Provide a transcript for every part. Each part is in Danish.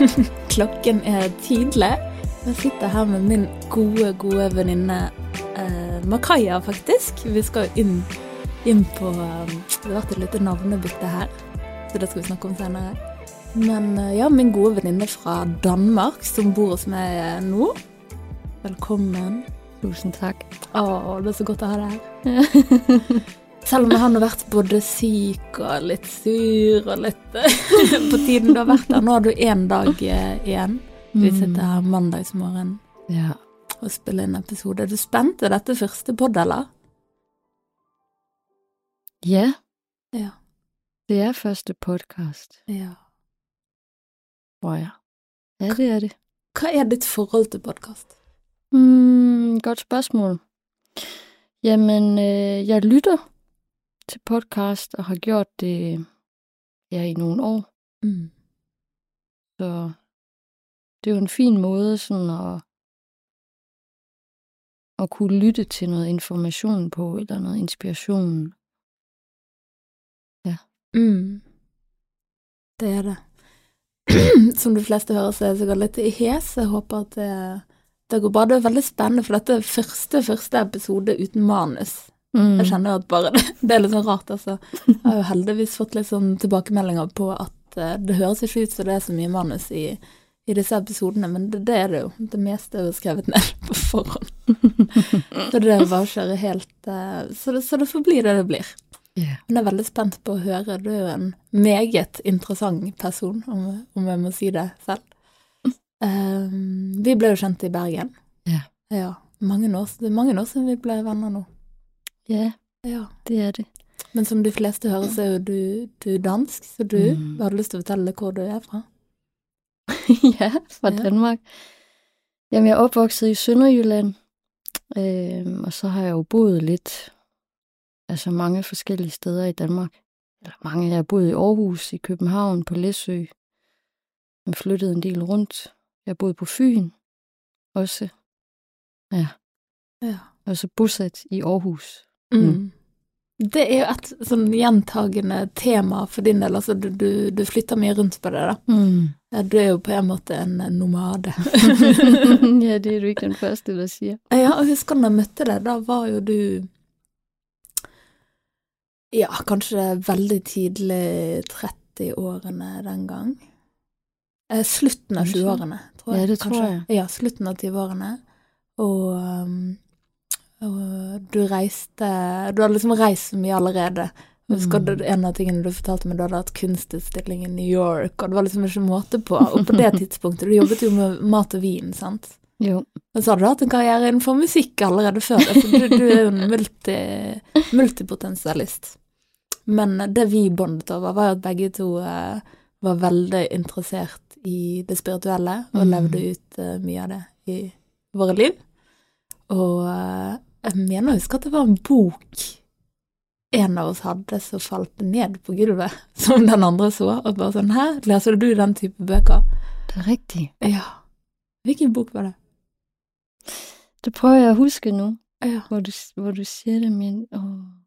Klokken er tidlig. Jeg sitter her med min gode, gode venninne eh, Makaya, faktisk. Vi skal inn, inn på um, Det har vært et lite navnebytte her, så det skal vi snakke om senere. Men eh, ja, min gode venninne fra Danmark som bor hos meg eh, nå. Velkommen. Tusind tak. Å, det er så godt å ha deg her. Selv om jeg har nå vært både syk og litt sur og litt på tiden du har vært der. Nå har du én dag eh, igjen. Vi sitter her mandagsmorgen Ja. og spiller inn episode. Er du spent? Er dette første pod, eller? Ja, Ja. det er første podcast, ja. tror jeg. Ja, det er det. Hva er ditt forhold til podkast? Mm, godt spørgsmål. Jamen, øh, jeg lytter til podcast og har gjort det ja, i nogle år. Mm. Så det er jo en fin måde sådan at, at kunne lytte til noget information på, eller noget inspiration. Mm. Det er det. Som de fleste hører, så er jeg sikkert litt hes. Jeg håper at det, det går bra. Det er veldig spennende, for dette er første, første episode uten manus. Mm. Jeg kjenner at bare det, det er litt sånn rart, altså. Jeg har jo heldigvis fått litt sånn tilbakemeldinger på at eh, det høres ikke ut som det er så mye manus i, i disse episodene, men det, det er det jo. Det meste er jo skrevet ned på forhånd. så det bare å kjøre helt eh, så, det, så det får bli det det blir. Ja. Men jeg er veldig spent på å høre. Du er jo en meget interessant person, om, om jeg må si det selv. Um, vi ble jo kjent i Bergen. Ja. Ja, mange år, det er mange år siden vi ble venner nå. Ja, Ja. det er det. Men som de fleste hører, så er jo du, du dansk, så du Mm. har du lyst til å fortelle hvor du er fra? ja, fra Ja. Danmark. Jamen, jeg er opvokset i Sønderjylland, øh, og så har jeg jo boet lidt, altså mange forskellige steder i Danmark. Eller mange, jeg har boet i Aarhus, i København, på Læsø. Jeg flyttede en del rundt. Jeg har boet på Fyn også. Ja, Ja. og så bosat i Aarhus. Mm. Det er jo et sånn gjentagende tema for din del, altså du, du, du flytter mye rundt på det, da. Mm. Du er jo på en måte en nomade. ja, det er du ikke den første, der siger. Ja, og husker da jeg møtte deg, da var jo du Ja, kanskje veldig tidlig 30-årene den gang. Eh, slutten av Kanskje. 20-årene, tror jeg. Ja, det tror kanskje. jeg. Ja, slutten av 20-årene. Og, um, og du reiste Du hadde liksom reist så mye allerede. Husker Mm. det- En av tingene du fortalte meg, du hadde hatt kunstutstilling i New York, og det var liksom ikke måte på. Og på det tidspunktet, du jobbet jo med mat og vin, sant? Jo, Men så hadde du hatt en karriere innenfor musikk allerede før. Altså, du, du er jo en multi, multipotensialist. Men det vi bondet over, var jo at begge to eh, var veldig interessert i det spirituelle, og Mm. levde ut eh, mye av det i våre liv. Og eh, jeg mener å huske at det var en bok en av oss hadde som falt ned på gulvet, som den andre så, og bare sånn Hæ, leser du den type bøker? det er rigtigt. Ja. Hvilken bok var det? Det prøver jeg at huske nu. Ja. hvor du, hvor du siger det, men åh.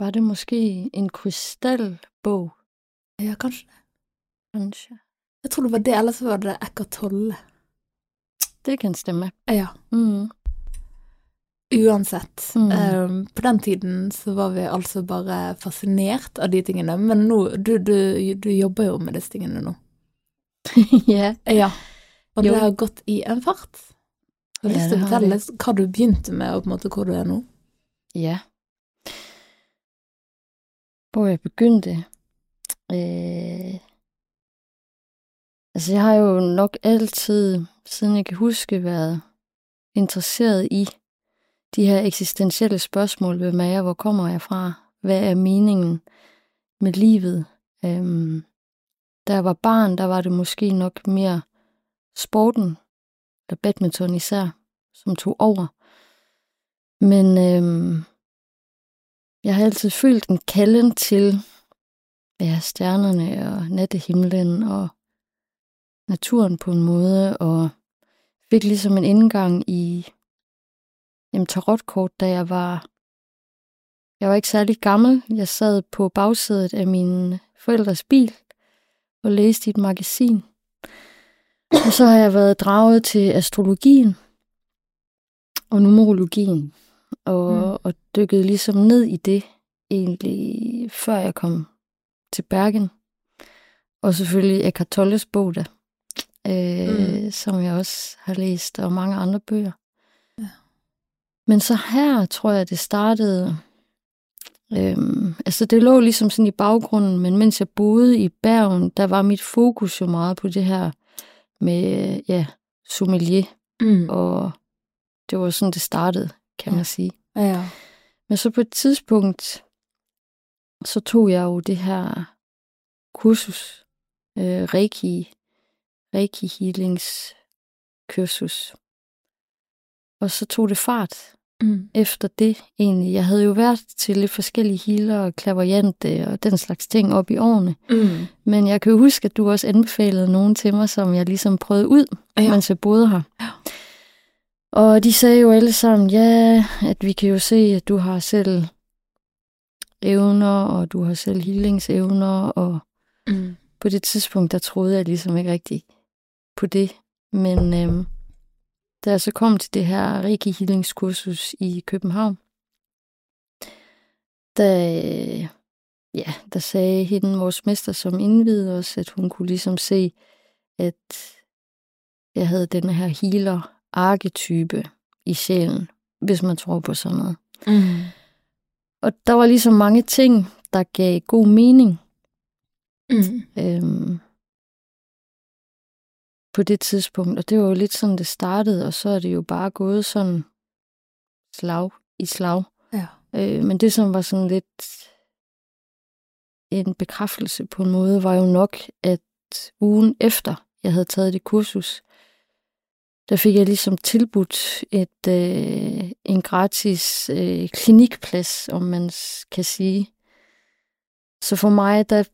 Var det måske en krystalbog, Ja, kanskje det. kanskje? Jeg tror det var det, eller så var det Eckart Tolle. Det kan stemme. Ja. Mm. Uansett. Mm. eh, på den tiden så var vi altså bare fascinert av de tingene, men nå, du, du, du jobber jo med disse tingene nå. ja. Ja. Og Jo. det har gått i en fart. Har du Ja, lyst til å fortelle hva du begynte med, og på en måte hvor du er nå? Ja. Hvor jeg begyndte. Øh... Altså, jeg har jo nok altid, siden jeg kan huske, været interesseret i de her eksistentielle spørgsmål. Hvem er jeg? Hvor kommer jeg fra? Hvad er meningen med livet? Øhm, da jeg var barn, der var det måske nok mere sporten, eller badminton især, som tog over. Men øhm, jeg har altid følt en kalden til ja, stjernerne og nattehimlen og naturen på en måde, og fik ligesom en indgang i jamen, tarotkort, da jeg var jeg var ikke særlig gammel. Jeg sad på bagsædet af min forældres bil og læst i et magasin. Og så har jeg været draget til astrologien og numerologien, og, mm. og dykket ligesom ned i det, egentlig før jeg kom til Bergen. Og selvfølgelig Eckhart Tolles bog der, øh, mm. som jeg også har læst, og mange andre bøger. Ja. Men så her tror jeg, det startede... Øhm, altså det lå ligesom sådan i baggrunden, men mens jeg boede i Bergen, der var mit fokus jo meget på det her med, ja, sommelier. Mm. Og det var sådan, det startede, kan ja. man sige. Ja. Men så på et tidspunkt, så tog jeg jo det her kursus, øh, Reiki, Reiki Healings kursus. Og så tog det fart mm. efter det egentlig. Jeg havde jo været til lidt forskellige healer og klaverjante og den slags ting op i årene. Mm. Men jeg kan jo huske, at du også anbefalede nogen til mig, som jeg ligesom prøvede ud, ja. mens jeg boede her. Ja. Og de sagde jo alle sammen, ja, at vi kan jo se, at du har selv evner, og du har selv healingsevner, og mm. på det tidspunkt, der troede jeg ligesom ikke rigtig på det. Men øhm, da jeg så kom til det her Reiki Healingskursus i København, der, ja, der sagde hende, vores mester, som indvidede os, at hun kunne ligesom se, at jeg havde den her healer arketype i sjælen, hvis man tror på sådan noget. Mm. Og der var ligesom mange ting, der gav god mening. Mm. Øhm, på det tidspunkt, og det var jo lidt sådan, det startede, og så er det jo bare gået sådan slag i slag. Ja. Øh, men det, som var sådan lidt en bekræftelse på en måde, var jo nok, at ugen efter, jeg havde taget det kursus, der fik jeg ligesom tilbudt et, øh, en gratis øh, klinikplads, om man kan sige. Så for mig, der,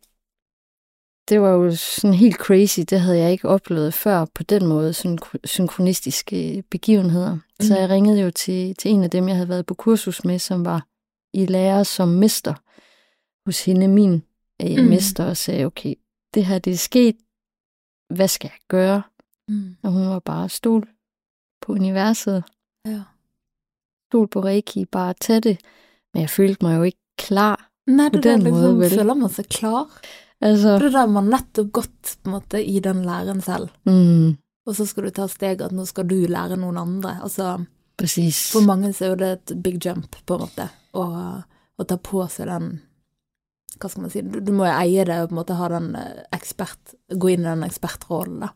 det var jo sådan helt crazy. Det havde jeg ikke oplevet før på den måde, sådan synkronistiske begivenheder. Mm. Så jeg ringede jo til, til en af dem, jeg havde været på kursus med, som var i lærer som mester hos hende, min øh, mm. mester, og sagde, okay, det her det er sket. Hvad skal jeg gøre? Mm. Og hun var bare stol på universet. Ja. Stol på Reiki, bare tage det. Men jeg følte mig jo ikke klar Nej, det på den der, måde. Vel? Føler man sig klar? Altså, det der man nettopp gått på en måte i den læren selv. Mm. Og så skal du ta steg at nå skal du lære noen andre. Altså, Precis. For mange så er det et big jump, på en måte, å, å ta på seg den Hva skal man si? Du, du må jo eie det og på en måte ha den eh, ekspert, gå inn i den ekspertrollen, da.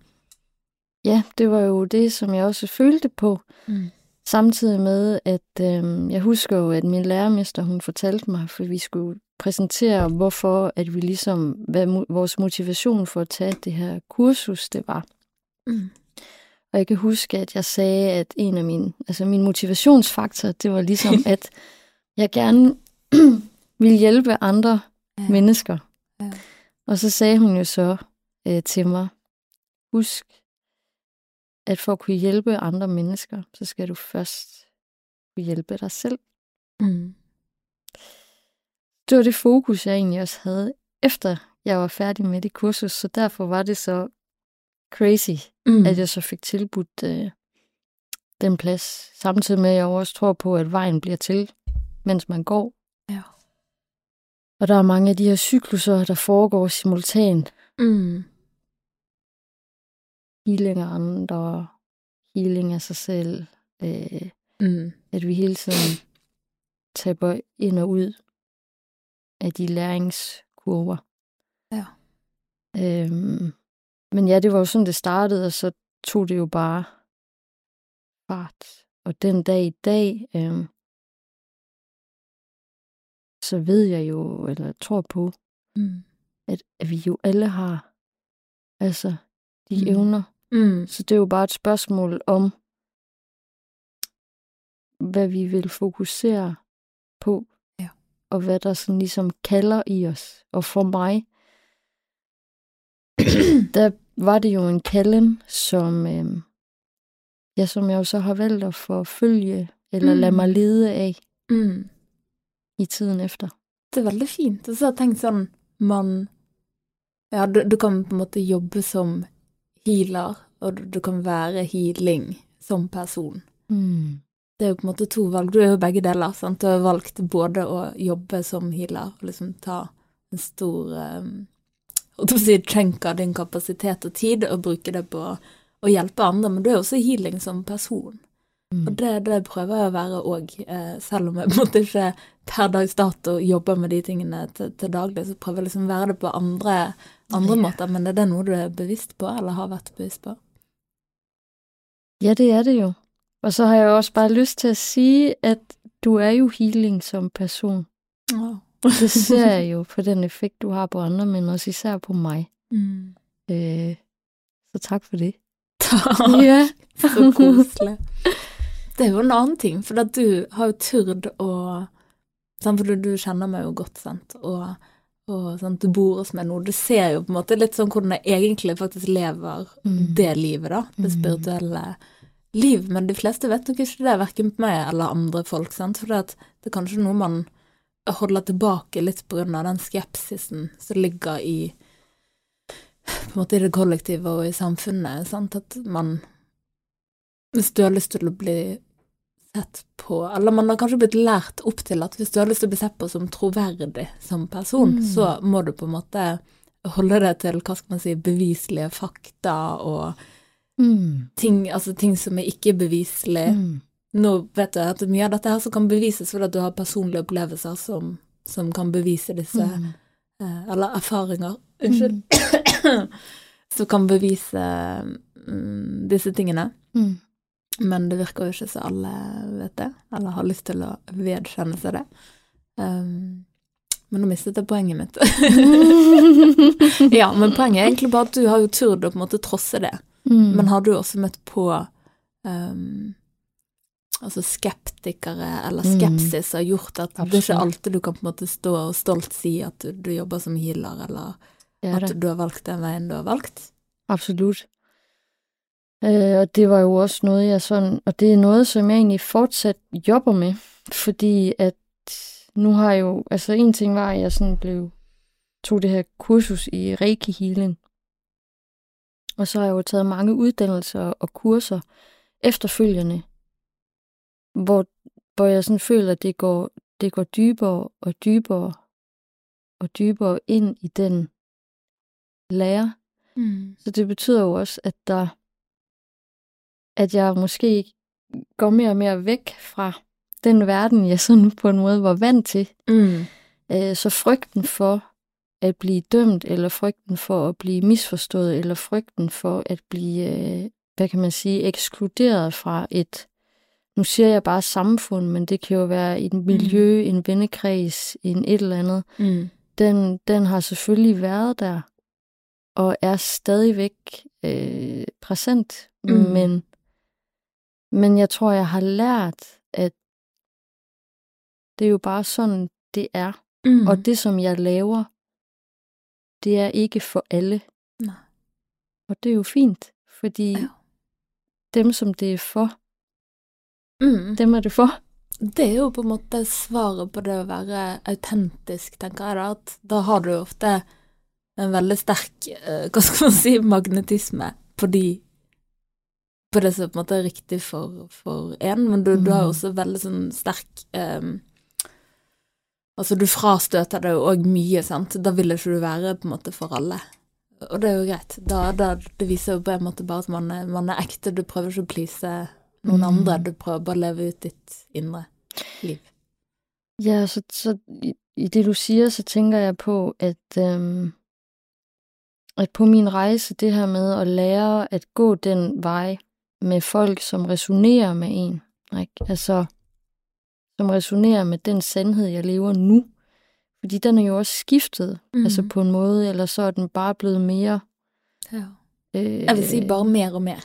Ja, det var jo det, som jeg også følte på. Mm. Samtidig med, at øh, jeg husker jo, at min lærermester, hun fortalte mig, for vi skulle præsentere, hvorfor at vi ligesom, hvad vores motivation for at tage det her kursus, det var. Mm. Og jeg kan huske, at jeg sagde, at en af mine, altså min motivationsfaktor, det var ligesom, at jeg gerne ville hjælpe andre ja. mennesker. Ja. Og så sagde hun jo så øh, til mig, husk, at for at kunne hjælpe andre mennesker, så skal du først kunne hjælpe dig selv. Mm. Det var det fokus, jeg egentlig også havde, efter jeg var færdig med det kursus, så derfor var det så crazy, mm. at jeg så fik tilbudt øh, den plads, samtidig med, at jeg også tror på, at vejen bliver til, mens man går. Ja. Og der er mange af de her cykluser, der foregår simultant. Mm healing af andre, healing af sig selv. Øh, mm. At vi hele tiden taber ind og ud af de læringskurver. Ja. Øhm, men ja, det var jo sådan, det startede, og så tog det jo bare fart. Og den dag i dag, øhm, så ved jeg jo, eller tror på, mm. at, at vi jo alle har altså de mm. evner, Mm. Så det er jo bare et spørgsmål om, hvad vi vil fokusere på. Og hvad der sådan ligesom kalder i os. Og for mig, der var det jo en kalden, som, øh, ja, som jeg jo så har valgt at forfølge, eller mm. lade mig lede af mm. i tiden efter. Det er veldig fint. Så jeg tænkte sådan, man Ja, du, du kan på en måte jobbe som healer, og du, du kan være healing som person. Mm. Det er jo på en måte to valg. Du er jo begge deler. sant? Du har valgt både å jobbe som healer og liksom ta en stor um, si, chunk av din kapasitet og tid og bruke det på å hjelpe andre, men du er også healing som person. Mm. Og det, det prøver jeg å være òg, eh, selv om jeg på en måte ikke per dags dato jobber med de tingene til, til daglig, så prøver jeg liksom å være det på andre, andre måter. Men er det noe du er bevisst på, eller har vært bevisst på? Ja, det er det jo. Og så har jeg også bare lyst til at sige, at du er jo healing som person. Ja. Det ser jeg jo på den effekt, du har på andre, men også især på mig. Mm. Øh, så tak for det. Takk. Ja. Så koselig. Det er jo en annen ting, for at du har jo turt å sant, For du, du kjenner meg jo godt, sant, og, og sant, du bor hos meg nå. Du ser jo på en måte litt sånn hvordan jeg egentlig faktisk lever Mm. det livet, da. Det Mm. Liv. Men de fleste vet nok ikke det, verken på meg eller andre folk, sant. For det, det er kanskje noe man holder tilbake litt av den skepsisen som ligger i på en måte i det kollektive og i samfunnet. Sant? At man Hvis du har lyst til å bli sett på Eller man har kanskje blitt lært opp til at hvis du har lyst til å bli sett på som troverdig som person, Mm. så må du på en måte holde deg til hva skal man si, beviselige fakta og Mm. ting, altså ting som er ikke beviselige. Mm. Nå vet jeg at mye av dette her som kan bevises fordi du har personlige opplevelser som, som kan bevise disse Mm. eh, Eller erfaringer, unnskyld, som kan bevise mm, disse tingene. Mm. Men det virker jo ikke så alle vet det, eller har lyst til å vedkjenne seg det. Um, men nå mistet jeg poenget mitt. ja, men poenget er egentlig bare at du har jo turt å på en måte trosse det. Mm. Men har du også møtt på um, altså skeptikere eller Mm. skepsis har gjort at det er ikke Absolutt. alltid du kan på en måte stå og stolt si at du, du jobber som healer, eller er at du har valgt den veien du har valgt? Absolut. Øh, og det var jo også noget, jeg sådan, og det er noget, som jeg egentlig fortsat jobber med, fordi at nu har jeg jo, altså en ting var, at jeg sådan blev, tog det her kursus i Reiki Healing, og så har jeg jo taget mange uddannelser og kurser efterfølgende, hvor, hvor jeg sådan føler, at det går, det går dybere og dybere og dybere ind i den lære, Mm. så det betyder jo også, at der at jeg måske går mere og mere væk fra den verden, jeg sådan på en måde var vant til. Mm. Øh, Så frygten for at blive dømt, eller frygten for at blive misforstået, eller frygten for at blive, øh, hvad kan man sige, ekskluderet fra et, nu siger jeg bare samfund, men det kan jo være et miljø, en vennekreds, en et eller andet, Mm. den, den har selvfølgelig været der, og er stadigvæk øh, præsent. Mm. Mm. Men, men jeg tror, jeg har lært, at det er jo bare sådan, det er. Mm. Mm. Og det, som jeg laver, det er ikke for alle. Nej. Og det er jo fint, fordi Ja. dem, som det er for, Mm. dem er det for. Det er jo på en måte svaret på det å være autentisk, tenker jeg da. At da har du ofte en veldig sterk, eh, hva skal man si, magnetisme på de på det som på en måte er riktig for, for en, men du, du har Mm. også veldig sånn sterk ehm, Altså, du frastøter deg jo òg mye, sant. Da vil ikke du være på en måte for alle. Og det er jo greit. Da, da, det viser jo på en måte bare at man er, man er ekte. Du prøver ikke å please noen Mm. andre, du prøver bare å leve ut ditt indre liv. Ja, så, så i, i det, du siger, så tænker jeg på, at, øhm, at på min rejse, det her med at lære at gå den vej med folk, som resonerer med en, ikke? altså som resonerer med den sandhed, jeg lever nu, fordi den er jo også skiftet, mm. altså på en måde, eller så er den bare blevet mere Ja. øh, Jeg vil si bare mer og mer.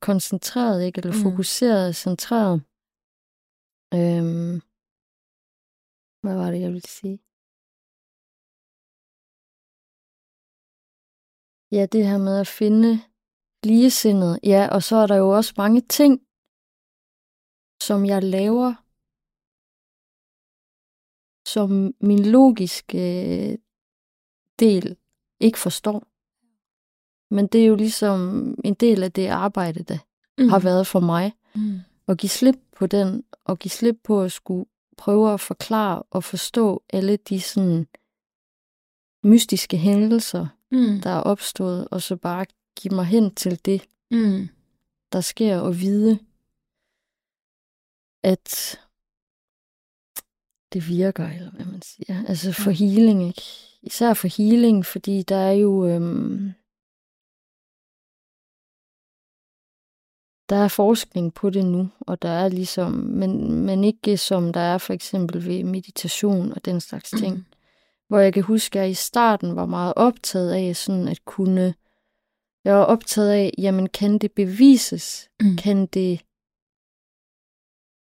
koncentreret, ikke? eller Mm. fokuseret, centreret. Øhm, hvad var det, jeg ville sige? Ja, det her med at finde ligesindet. Ja, og så er der jo også mange ting, som jeg laver, som min logiske øh, del ikke forstår. Men det er jo ligesom en del af det arbejde, der mm. har været for mig. Mm. At give slip på den, og give slip på at skulle prøve at forklare og forstå alle de sådan mystiske hændelser, Mm. der er opstået, og så bare give mig hen til det, Mm. der sker, og vide, at det virker, eller hvad man siger. Altså for healing, ikke? Især for healing, fordi der er jo... Øhm, der er forskning på det nu, og der er ligesom, men, men ikke som der er for eksempel ved meditation og den slags ting. Mm. Hvor jeg kan huske, at jeg i starten var meget optaget af sådan at kunne, jeg var optaget af, jamen kan det bevises? Mm. Kan det,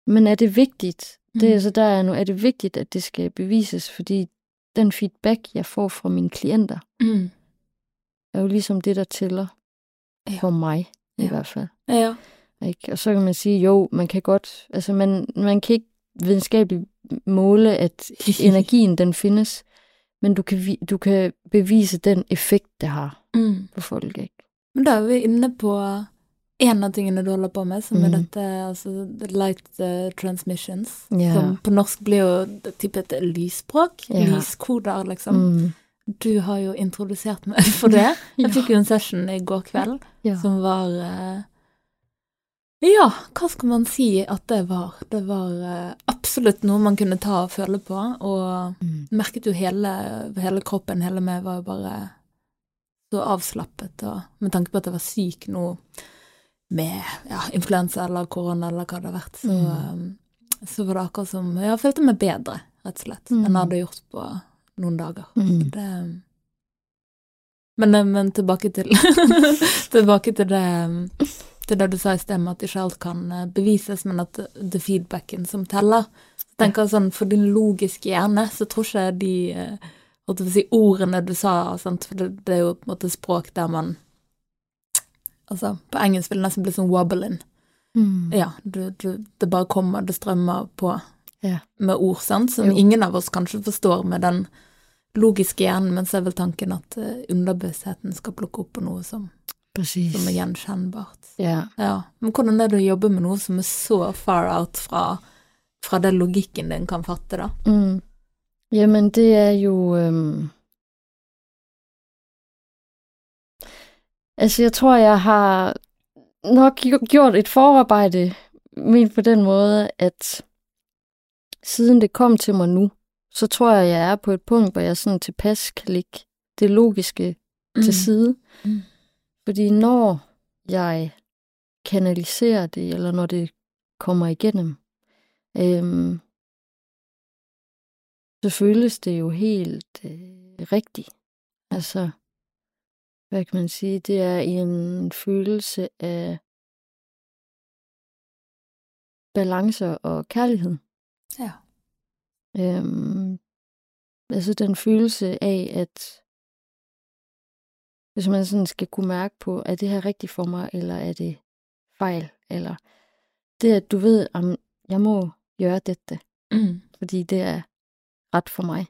men er det vigtigt? Det er Mm. altså der er nu, er det vigtigt, at det skal bevises? Fordi den feedback, jeg får fra mine klienter, Mm. er jo ligesom det, der tæller Ja. for mig i Ja. hvert fald. Ja. Ikke? Og så kan man sige, jo, man kan godt, altså man, man kan ikke videnskabeligt måle, at energien den findes, men du kan, du kan bevise den effekt, det har Mm. på folk. Ikke? Men da er vi inne på en av tingene du holder på med, som er Mhm. dette altså light eh, transmissions. Ja. Som på norsk blir jo typ et lysspråk. Ja. Lyskoder, liksom. Mm. Du har jo introdusert meg for det. Jeg fikk jo en session i går kveld Ja. som var eh, Ja, hva skal man si at det var? Det var eh, absolutt noe man kunne ta og føle på, og Mm. merket jo hele, hele kroppen, hele meg var jo bare så avslappet, og med tanke på at jeg var syk nå med ja, influensa eller korona eller hva det har vært, så, Mm. eh, så var det akkurat som Jeg følte meg bedre, rett og slett, Mm. enn jeg hadde gjort på noen dager. Mm. Det, men, eh, men tilbake til Tilbake til det til det du sa i sted at ikke alt kan eh, bevises, men at det er feedbacken som teller. Så tenker jeg sånn, For din logiske hjerne så tror ikke de eh, holdt jeg på å si, ordene du sa, sant? for det, det er jo på en måte språk der man Altså, på engelsk vil det nesten bli sånn wobbling. Mm. Ja, du, du, det bare kommer, det strømmer på Ja. med ord, sant, som Jo. ingen av oss kanskje forstår med den logiske hjernen, men så er vel tanken at eh, underbevisstheten skal plukke opp på noe som, som er gjenkjennbart. Ja. Ja, men hvordan er det å jobbe med noe som er så far out fra, fra det logikken din kan fatte, da? Mm. Jamen, det er jo... Øhm... Altså, jeg tror, jeg har nok gj- gjort et forarbejde ment på den måde, at siden det kom til mig nu, så tror jeg, jeg er på et punkt, hvor jeg sådan tilpas kan lægge det logiske mm. til side. Mm. Fordi når jeg kanaliserer det, eller når det kommer igennem, øhm, så føles det jo helt øh, rigtigt. Altså, hvad kan man sige? Det er en følelse af balance og kærlighed. Ja. Øhm, altså den følelse af, at hvis man sådan skal kunne mærke på, er det her rigtigt for mig, eller er det fejl, eller det, at du ved, om jeg må gøre dette, Mm. fordi det er ret for mig.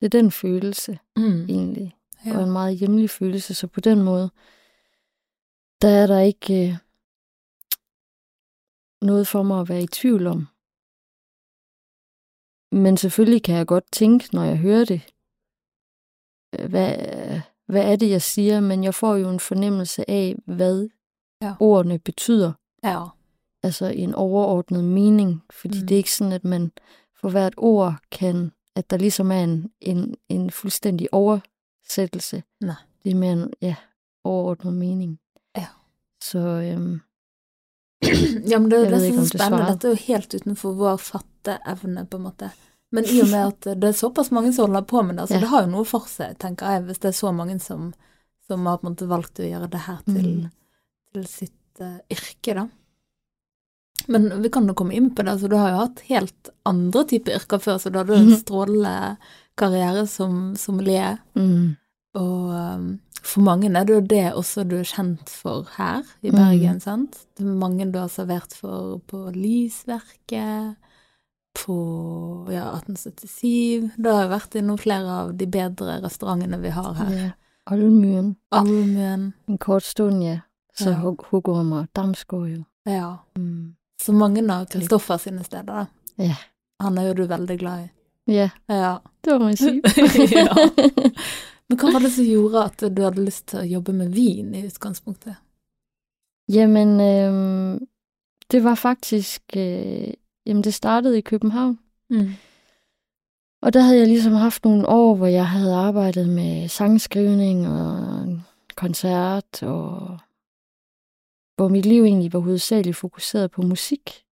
Det er den følelse, Mm. egentlig. Ja. Og en meget hjemlig følelse, så på den måde, der er der ikke øh, noget for mig at være i tvivl om. Men selvfølgelig kan jeg godt tænke, når jeg hører det, øh, hvad, hvad er det, jeg siger, men jeg får jo en fornemmelse af, hvad Ja. ordene betyder. ja. Altså en overordnet mening, fordi Mm. det er ikke sådan, at man for hvert ord kan, at der ligesom er en, en, en fuldstændig oversættelse. Nej. Det er mere en ja, overordnet mening. Ja. Så øhm, ja, men det er jo det som er spennende. Dette er jo helt utenfor vår fatteevne, på en måte. Men i og med at det er såpass mange som holder på med det, så Ja. det har jo noe for seg, tenker jeg, hvis det er så mange som, som har på en måte valgt å gjøre det her til, Mm. til sitt eh, yrke, da. Men vi kan jo komme inn på det. altså Du har jo hatt helt andre typer yrker før, så du hadde jo en Mhm. strålende karriere som sommelier. mm, Og um, for mange er det jo det også du er kjent for her i Mhm. Bergen, sant? Det er mange du har servert for på Lysverket, på ja, 1877. Du har jo vært innom flere av de bedre restaurantene vi har her. ja. Olmyren. Allmuen. En kort stund, ja. Så Ja. Damsgaard jo. Ja. Mm. Så mange av Kristoffer sine steder, da. Ja. Han er jo du veldig glad i. Ja, Ja. det må jeg sige. Ja. Men hva var det som gjorde at du hadde lyst til å jobbe med vin i utgangspunktet? Jamen, øh, det var faktisk... Øh, jamen, det startede i København. Mm. Og der havde jeg ligesom haft nogle år, hvor jeg havde arbejdet med sangskrivning og koncert, og hvor mit liv egentlig var hovedsageligt fokuseret på musik.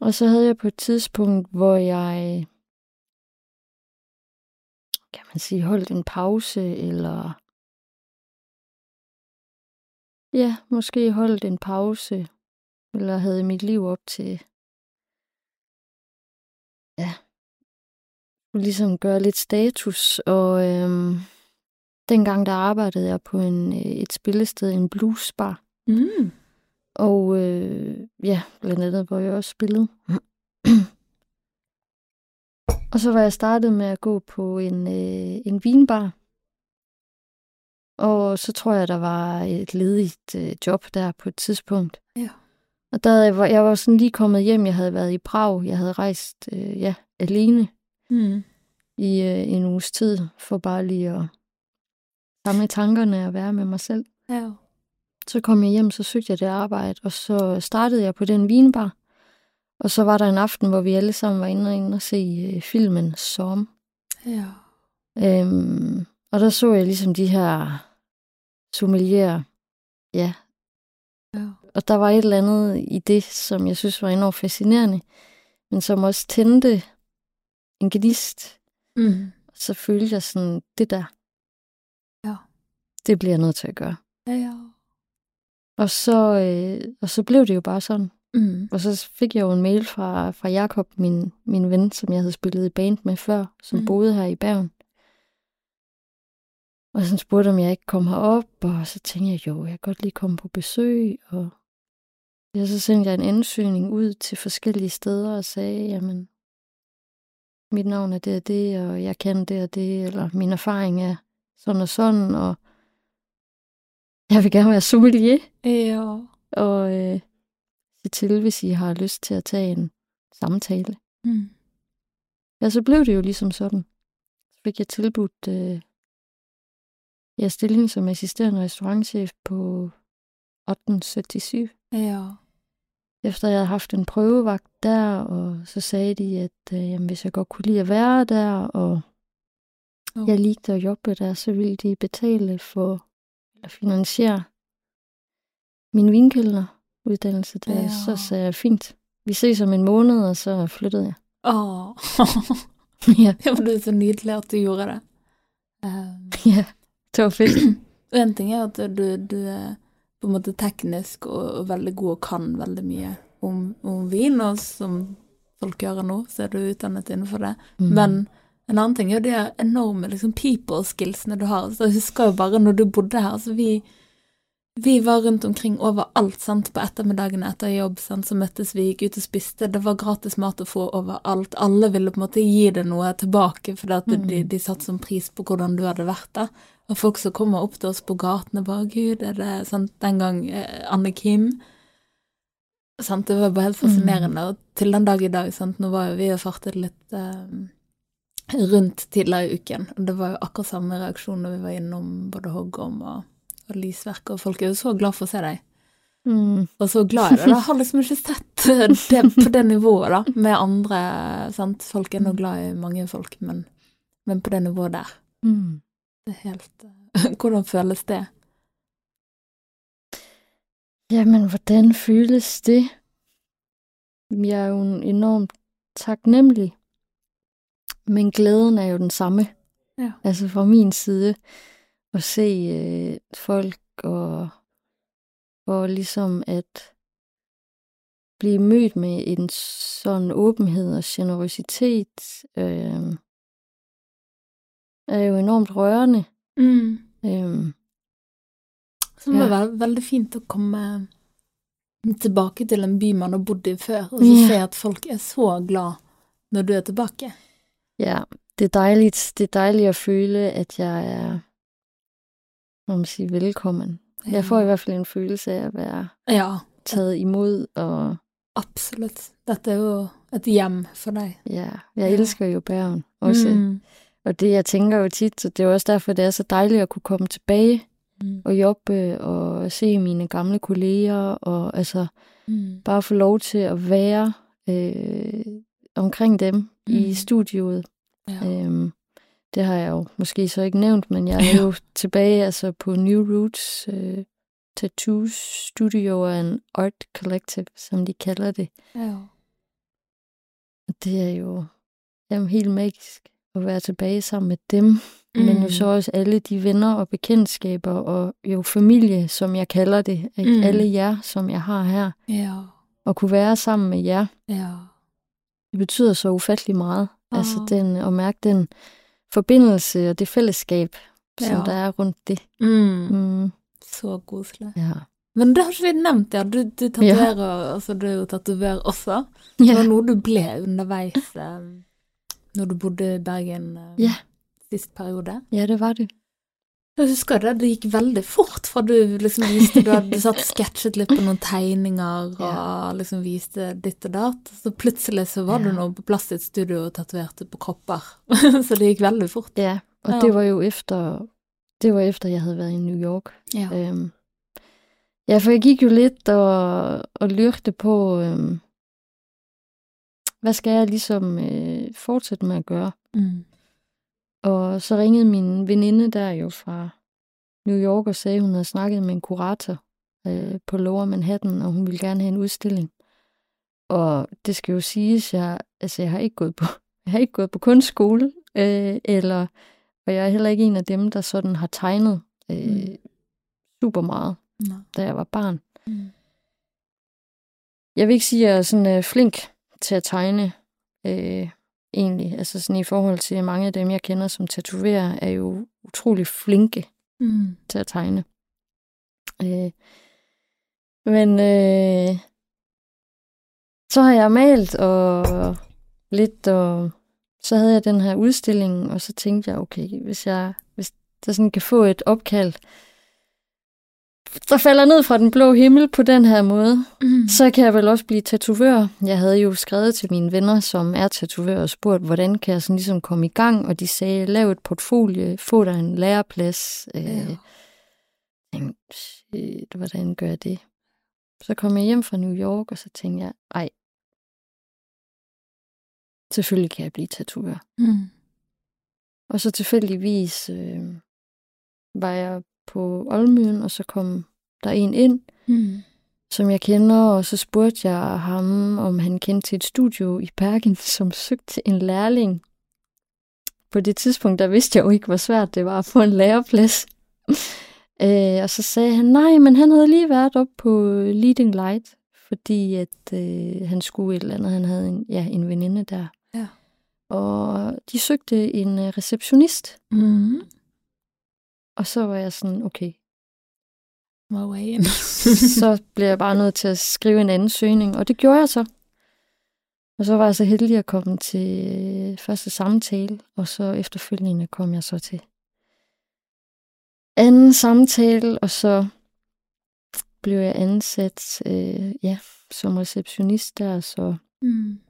Og så havde jeg på et tidspunkt, hvor jeg, sige, holdt en pause, eller ja, måske holdt en pause, eller havde mit liv op til, ja, ligesom gøre lidt status, og øhm, dengang der arbejdede jeg på en, øh, et spillested, en bluesbar, Mm. og øh, ja, blandt andet, hvor jeg også spillede. Og så var jeg startet med at gå på en, øh, en vinbar. Og så tror jeg, der var et ledigt øh, job der på et tidspunkt. Ja. Og der havde jeg, var- jeg var sådan lige kommet hjem. Jeg havde været i Prag. Jeg havde rejst øh, ja, alene Mm. i øh, en uges tid, for bare lige at samle tankerne og være med mig selv. Ja. Så kom jeg hjem, så søgte jeg det arbejde, og så startede jeg på den vinbar. Og så var der en aften, hvor vi alle sammen var inde og, inde og se øh, filmen Som. Ja. Øhm, og der så jeg ligesom de her sommelier. Ja. Ja. Og der var et eller andet i det, som jeg synes var enormt fascinerende, men som også tændte en gnist. Mm. Så følte jeg sådan, det der, Ja. det bliver jeg nødt til at gøre. Ja, ja. Og så, øh, og så blev det jo bare sådan. Mm. Og så fik jeg jo en mail fra, fra Jakob, min, min ven, som jeg havde spillet i band med før, som Mm. boede her i Bergen. Og så spurgte om jeg ikke kom herop, og så tænkte jeg, jo, jeg kan godt lige komme på besøg. Og ja, så sendte jeg en ansøgning ud til forskellige steder og sagde, jamen, mit navn er det og det, og jeg kan det og det, eller min erfaring er sådan og sådan, og jeg vil gerne være sommelier Ja. og øh, sig til, hvis I har lyst til at tage en samtale. Mm. Ja, så blev det jo ligesom sådan. Så fik jeg tilbudt øh, ja, stilling som assisterende restaurantchef på 1877. Ja. Efter jeg havde haft en prøvevagt der, og så sagde de, at øh, jamen, hvis jeg godt kunne lide at være der, og Oh. jeg likte at jobbe der, så ville de betale for, eller finansiere min vinkælder uddannelse der. Ja. Så sagde jeg, fint, vi ses om en måned, og så flyttede jeg. Åh. ja. Ja, det er så nydelig at du gjorde det. Um, ja, det var fedt. og en ting er at du, du er på en måte teknisk og, og veldig god og kan veldig mye om, om vin, og som folk gjør nå, så er du utdannet innenfor det. Mm. Men en annen ting er jo de enorme liksom, people skillsene du har. Så jeg husker jo bare når du bodde her, så vi, vi var rundt omkring overalt sant? på ettermiddagene etter jobb. Sant? Så møttes vi, gikk ut og spiste. Det var gratis mat å få overalt. Alle ville på en måte gi det noe tilbake, at Mm. de, de satte sånn pris på hvordan du hadde vært der. Og folk som kommer opp til oss på gatene, bare 'Gud, er det sant? Den gang eh, Anne Kim sant? Det var bare helt fascinerende. Og til den dag i dag, sant? nå var jo vi og fartet litt eh, rundt tidligere i uken, og det var jo akkurat samme reaksjon når vi var innom både Hoggorm og, og Lysverk, og folk er jo så glad for å se deg. Mm. Og så glad det. Jeg har liksom ikke sett det på det nivået, da, med andre sant? Folk er nå glad i mange folk, men, men på det nivået der. Mm. Det er helt eh, Hvordan føles det? Jamen, hvordan føles det? Jeg er jo enormt taknemmelig, men glæden er jo den samme. Ja. Altså fra min side, at se øh, folk og, og ligesom at blive mødt med en sådan åbenhed og generøsitet, øh, er jo enormt rørende. Mm. Øh, Så det må Ja. være veldig fint å komme tilbake til en by man har bodd i før, og så Ja. se at folk er så glad når du er tilbake. Ja, det er dejligt. Det er dejligt at føle, at jeg er må man sige, velkommen. Jeg får i hvert fald en følelse af at være Ja, taget imod, og absolutt. Dette er jo et hjem for deg. ja, jeg Ja. elsker jo Bergen også. Mm. Og det, jeg tænker jo tit, så det er også derfor, det er så dejligt at kunne komme tilbage Mm. og jobbe og se mine gamle kolleger, og altså Mm. bare få lov til at være øh, omkring dem mm. i studioet. Ja. Øhm, det har jeg jo måske så ikke nævnt, men jeg er jo tilbage altså på New Roots øh, Tattoo Studio and Art Collective, som de kalder det. ja. Og det er jo jamen, helt magisk at være tilbage sammen med dem, mm. men jo så også alle de venner og bekendtskaber og jo familie, som jeg kalder det. Ikke? Mm. Alle jer, som jeg har her. Ja. Og kunne være sammen med jer, Ja. det betyder så ufattelig meget. Ah. Altså den, at mærke den forbindelse og det fællesskab, som Ja. der er rundt det. Mm. Mm, Så koselig. ja. Men det har ikke vi nevnt, ja. Du, du tatoverer, altså du er jo tatoverer også. Det var ja. noe du ble underveis eh, når du bodde i Bergen eh, Ja. sist periode. Ja, det var det. Jeg husker det, det gikk veldig fort fra du liksom viste Du hadde satt sketsjet litt på noen tegninger og liksom viste ditt og datt. Så plutselig så var du Ja. nå på plass i et studio og tatoverte på kropper. så det gikk veldig fort. Ja, og Ja. det var jo efter, det var efter, jeg havde været i New York. Ja. Øhm, ja, for jeg gik jo lidt og, og lyrte på, øhm, hvad skal jeg ligesom øh, fortsætte med at gøre? Mm. Og så ringede min veninde der jo fra New York og sagde, at hun havde snakket med en kurator øh, på Lower Manhattan, og hun ville gerne have en udstilling. Og det skal jo siges, jeg, altså jeg har ikke gået på, jeg har ikke gået på kunstskole, øh, eller, og jeg er heller ikke en af dem, der sådan har tegnet øh, Mm. super meget, Nå. da jeg var barn. Mm. Jeg vil ikke sige, at jeg er sådan øh, flink til at tegne, øh, egentlig. Altså sådan i forhold til mange af dem, jeg kender som tatoverer, er jo utrolig flinke Mm. til at tegne. Øh, men øh, så har jeg malt og lidt, og så havde jeg den her udstilling, og så tænkte jeg, okay, hvis jeg hvis der sådan kan få et opkald, der falder ned fra den blå himmel på den her måde, Mm. så kan jeg vel også blive tatovør. Jeg havde jo skrevet til mine venner, som er tatovører, og spurgt, hvordan kan jeg sådan ligesom komme i gang, og de sagde, lav et portfolio, få dig en læreplads. Øh, Ja. tænkte, shit, hvordan gør jeg det? Så kom jeg hjem fra New York, og så tænkte jeg, ej, selvfølgelig kan jeg blive tatovør. Mm. Og så tilfældigvis øh, var jeg på Olmøen, og så kom der en ind, Mm. som jeg kender, og så spurgte jeg ham, om han kendte til et studio i Bergen, som søgte en lærling. På det tidspunkt, der vidste jeg jo ikke, hvor svært det var at få en læreplads. øh, og så sagde han, nej, men han havde lige været op på Leading Light, fordi at øh, han skulle et eller andet. Han havde en, ja, en veninde der. Ja. Og de søgte en øh, receptionist, Mm. Og så var jeg sådan, okay, My way in. så blev jeg bare nødt til at skrive en ansøgning, og det gjorde jeg så. Og så var jeg så heldig at komme til øh, første samtale, og så efterfølgende kom jeg så til anden samtale, og så blev jeg ansat øh, ja, som receptionist der, så mm.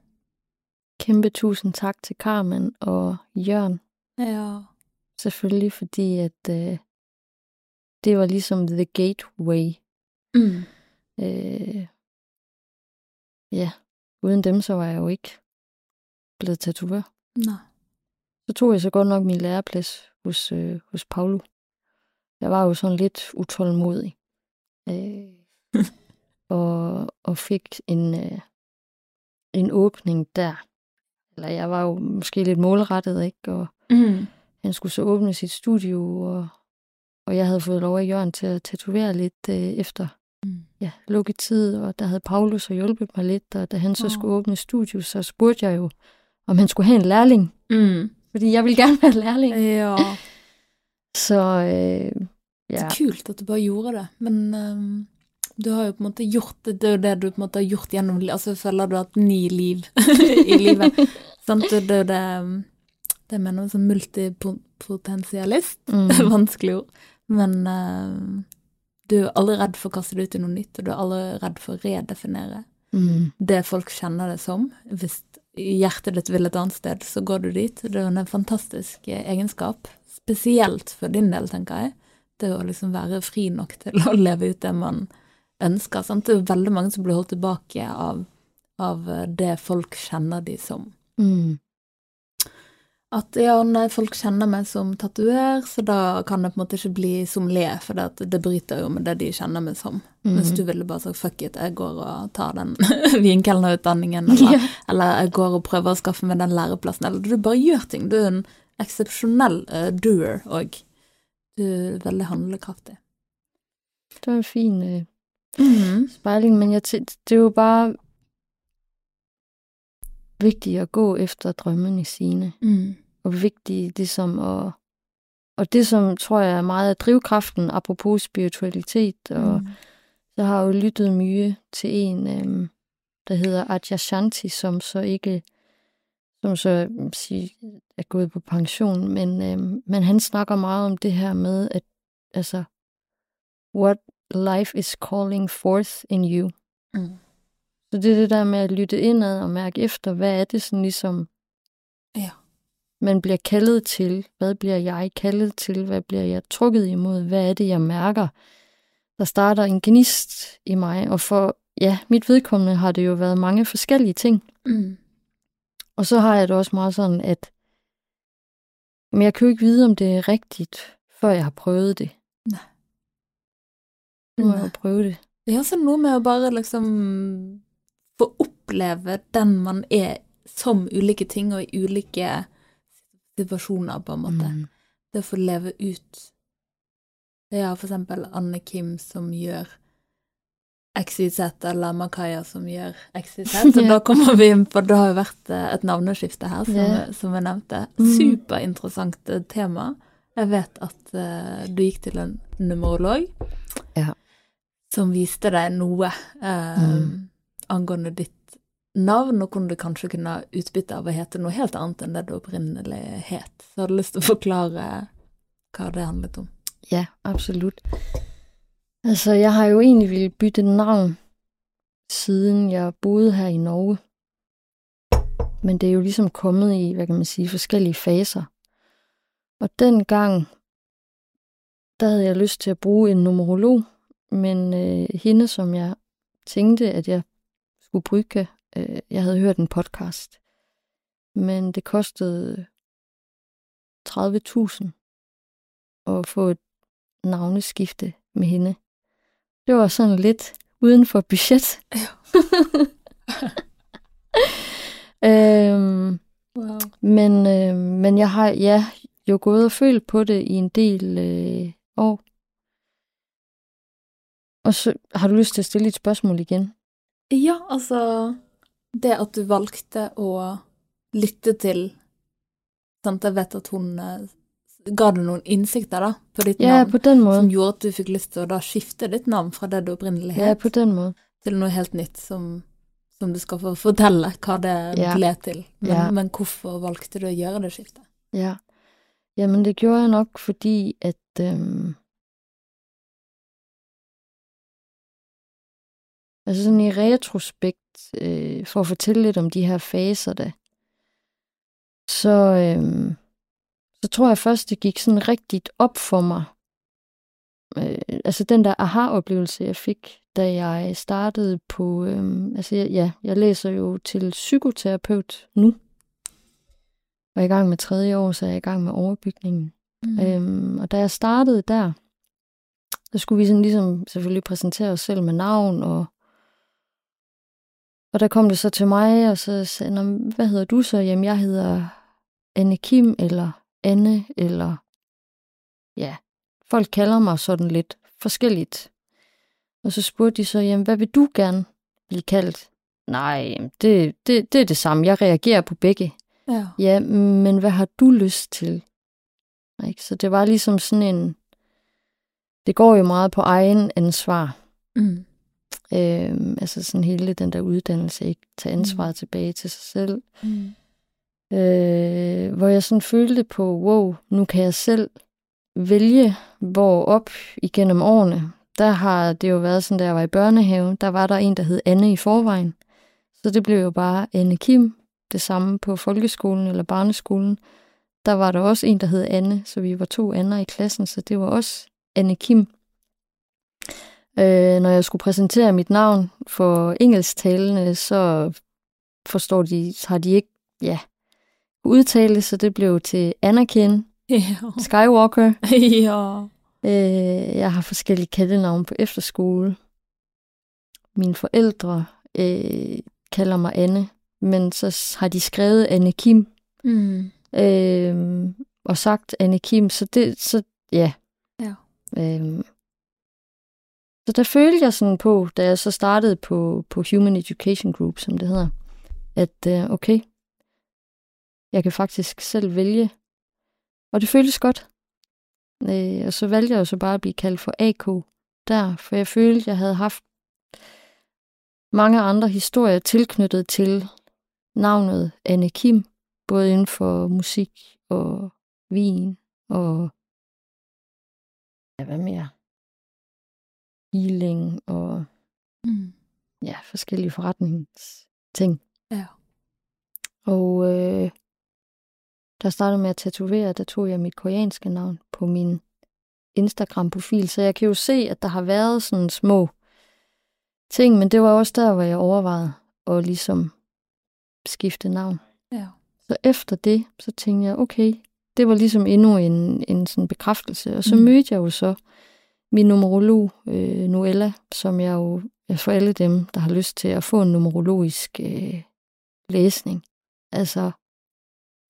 kæmpe tusind tak til Carmen og Jørgen, Ja. Selvfølgelig, fordi at øh, det var ligesom the gateway Mm. Øh, ja, uden dem, så var jeg jo ikke blevet tatovør. Nå. Så tog jeg så godt nok min læreplads hos, øh, hos Paulo. Jeg var jo sådan lidt utålmodig. Øh, og, og fik en, øh, en åbning der. Eller jeg var jo måske lidt målrettet, ikke? Og Mm. Han skulle så åbne sit studio, og, og jeg havde fået lov af Jørgen til at tatovere lidt øh, efter Mm. ja, lukketid, og der havde Paulus så hjulpet mig lidt, og da han så Åh. skulle åbne studio, så spurgte jeg jo, om han skulle have en lærling, Mm. fordi jeg ville gerne være lærling. Ja. Så øh, Det ja, er kult at du bare gjorde det, men ehm, du har jo på en måte gjort det, det er jo det du på en måte har gjort gjennom Altså, føler du har hatt ni liv i livet. Sant? Det er jo det ehm, Det mener jeg som multipotensialist. mm, Vanskelig ord. Men uh, du er aldri redd for å kaste det ut i noe nytt, og du er aldri redd for å redefinere Mm. det folk kjenner det som. Hvis hjertet ditt vil et annet sted, så går du dit. Det er en fantastisk eh, egenskap, spesielt for din del, tenker jeg. Det å liksom være fri nok til å leve ut det man ønsker. Sant? Det er veldig mange som blir holdt tilbake av, av eh, det folk kjenner de som. Mm. At ja, nei, folk kjenner meg som tatover, så da kan det på en måte ikke bli sommelier, for det, det bryter jo med det de kjenner meg som. Mm. Mens du ville bare sagt fuck it, jeg går og tar den vinkelnerutdanningen, eller, Ja. eller jeg går og prøver å skaffe meg den læreplassen, eller du bare gjør ting. Du er en eksepsjonell uh, doer, og du er veldig handlekraftig. Det var en fin øh, Mm. spejling, men jeg det er jo bare vigtigt at gå efter drømmene sine. Mm. Og vigtigt ligesom at... Og det, som tror jeg er meget af drivkraften, apropos spiritualitet, og Mm. jeg har jo lyttet mye til en, øhm, der hedder Adyashanti, som så ikke som så øhm, sige, er gået på pension, men, øhm, men han snakker meget om det her med, at altså, what life is calling forth in you. Mm. Så det er det der med at lytte indad og mærke efter, hvad er det sådan ligesom, Ja. Man bliver kaldet til? Hvad bliver jeg kaldet til? Hvad bliver jeg trukket imod? Hvad er det, jeg mærker? Der starter en gnist i mig, og for ja, mit vedkommende har det jo været mange forskellige ting. Mm. Og så har jeg det også meget sådan, at men jeg kan jo ikke vide, om det er rigtigt, før jeg har prøvet det. Nej. Nu må jeg Nej. jo prøve det. Det er også noe med å bare liksom få oppleve den man er som ulike ting og i ulike situasjoner, på en måte. Mm. Det å få leve ut. Har for eksempel Anne Kim som gjør XYZ, eller Makaya som gjør XYZ. Og Ja. da kommer vi inn på Det har jo vært eh, et navneskifte her, som, Ja. som jeg nevnte. Mm. Superinteressant eh, tema. Jeg vet at eh, du gikk til en numerolog Ja. som viste deg noe eh, Mm. angående ditt navn, og hvordan du kanskje kunne utbytte av å hete noe helt annet enn det du opprinnelig het. Så har du lyst til å forklare hva det handlet om. Ja, absolut. Altså, jeg har jo egentlig ville bytte navn, siden jeg boede her i Norge. Men det er jo ligesom kommet i, hvad kan man sige, forskellige faser. Og dengang, der havde jeg lyst til at bruge en numerolog, men øh, hende, som jeg tænkte, at jeg skulle bruge, øh, jeg havde hørt en podcast, men det kostede 30.000 at få et navneskifte med hende. Det var sådan lidt uden for budget. Øhm, Wow. men, øh, men jeg har ja, jo gået og følt på det i en del øh, år. Og så har du lyst til at stille et spørgsmål igen? Ja, altså Det at du valgte å lytte til sant? Jeg vet at hun eh, ga deg noen innsikter da, på ditt Ja, navn, på som gjorde at du fikk lyst til å da skifte ditt navn fra det du opprinnelig Ja, het, måde. til noe helt nytt som, som du skal få fortelle hva det Ja. ble til. Men, Ja. men hvorfor valgte du å gjøre det skiftet? Ja. Jamen, det gjorde jeg nok, fordi at... Øhm, altså sådan i retrospekt, øh, for at fortælle lidt om de her faser, da, så, øhm, så tror jeg først, det gik sådan rigtigt op for mig. Øh, altså den der aha-oplevelse, jeg fik, da jeg startede på... Øhm, altså jeg, ja, jeg læser jo til psykoterapeut nu. Og er i gang med tredje år, så er jeg i gang med overbygningen. Mm. Øhm, og da jeg startede der, så skulle vi sådan ligesom selvfølgelig præsentere os selv med navn, og, og der kom det så til mig, og så sagde jeg, "Nå, hvad hedder du så? Jamen, jeg hedder Anne Kim, eller Anne, eller ja, folk kalder mig sådan lidt forskelligt. Og så spurgte de så, jamen, hvad vil du gerne blive kaldt? Nej, det, det, det er det samme. Jeg reagerer på begge. Ja. Ja, men hvad har du lyst til? Ikke? Så det var ligesom sådan en... Det går jo meget på egen ansvar. Mm. Øhm, altså sådan hele den der uddannelse, ikke? Tage ansvaret mm. tilbage til sig selv. Mm. Øh, hvor jeg sådan følte på, wow, nu kan jeg selv vælge, hvor op igennem årene, der har det jo været sådan, da jeg var i børnehave, der var der en, der hed Anne i forvejen. Så det blev jo bare Anne Kim, det samme på folkeskolen eller barneskolen. Der var der også en, der hed Anne, så vi var to andre i klassen, så det var også Anne Kim. Øh, når jeg skulle præsentere mit navn for engelsktalende, så forstår de, har de ikke ja, udtale, så det blev til Anakin Ja. Skywalker. ja. Øh, jeg har forskellige kattenavne på efterskole. Mine forældre øh, kalder mig Anne, men så har de skrevet Anne Kim Mm. øh, og sagt Anne Kim, så det, så ja. Ja. Øh, så der følte jeg sådan på, da jeg så startede på, på Human Education Group, som det hedder, at øh, okay, jeg kan faktisk selv vælge. Og det føltes godt. Øh, og så valgte jeg jo så bare at blive kaldt for AK der, for jeg følte, jeg havde haft mange andre historier tilknyttet til navnet Anne Kim, både inden for musik og vin og ja, hvad mere? Healing og Mm. ja, forskellige forretningsting. Ja. Og øh, jeg startede med at tatovere, der tog jeg mit koreanske navn på min Instagram-profil, så jeg kan jo se, at der har været sådan små ting, men det var også der, hvor jeg overvejede at ligesom skifte navn. Ja. Så efter det, så tænkte jeg, okay, det var ligesom endnu en, en sådan bekræftelse. Og så mm. mødte jeg jo så min numerolog, øh, Noella, som jeg jo, ja, for alle dem, der har lyst til at få en numerologisk øh, læsning, altså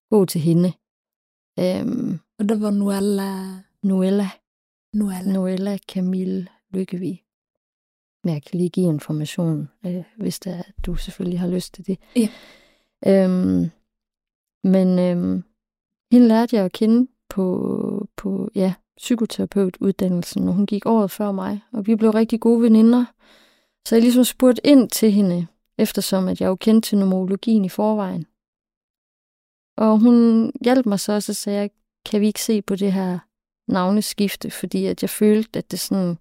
gå til hende. Øhm, Og det var Noelle Noella, Noelle. Noella Camille Lykkevig. Men jeg kan lige give information, øh, hvis der, du selvfølgelig har lyst til det. Ja. Øhm, men øhm, hende lærte jeg at kende på, på ja, psykoterapeutuddannelsen, og hun gik året før mig, og vi blev rigtig gode veninder. Så jeg ligesom spurgte ind til hende, eftersom at jeg jo kendte til numerologien i forvejen. Og hun hjalp mig så, og så sagde jeg, kan vi ikke se på det her navneskifte, fordi at jeg følte, at det sådan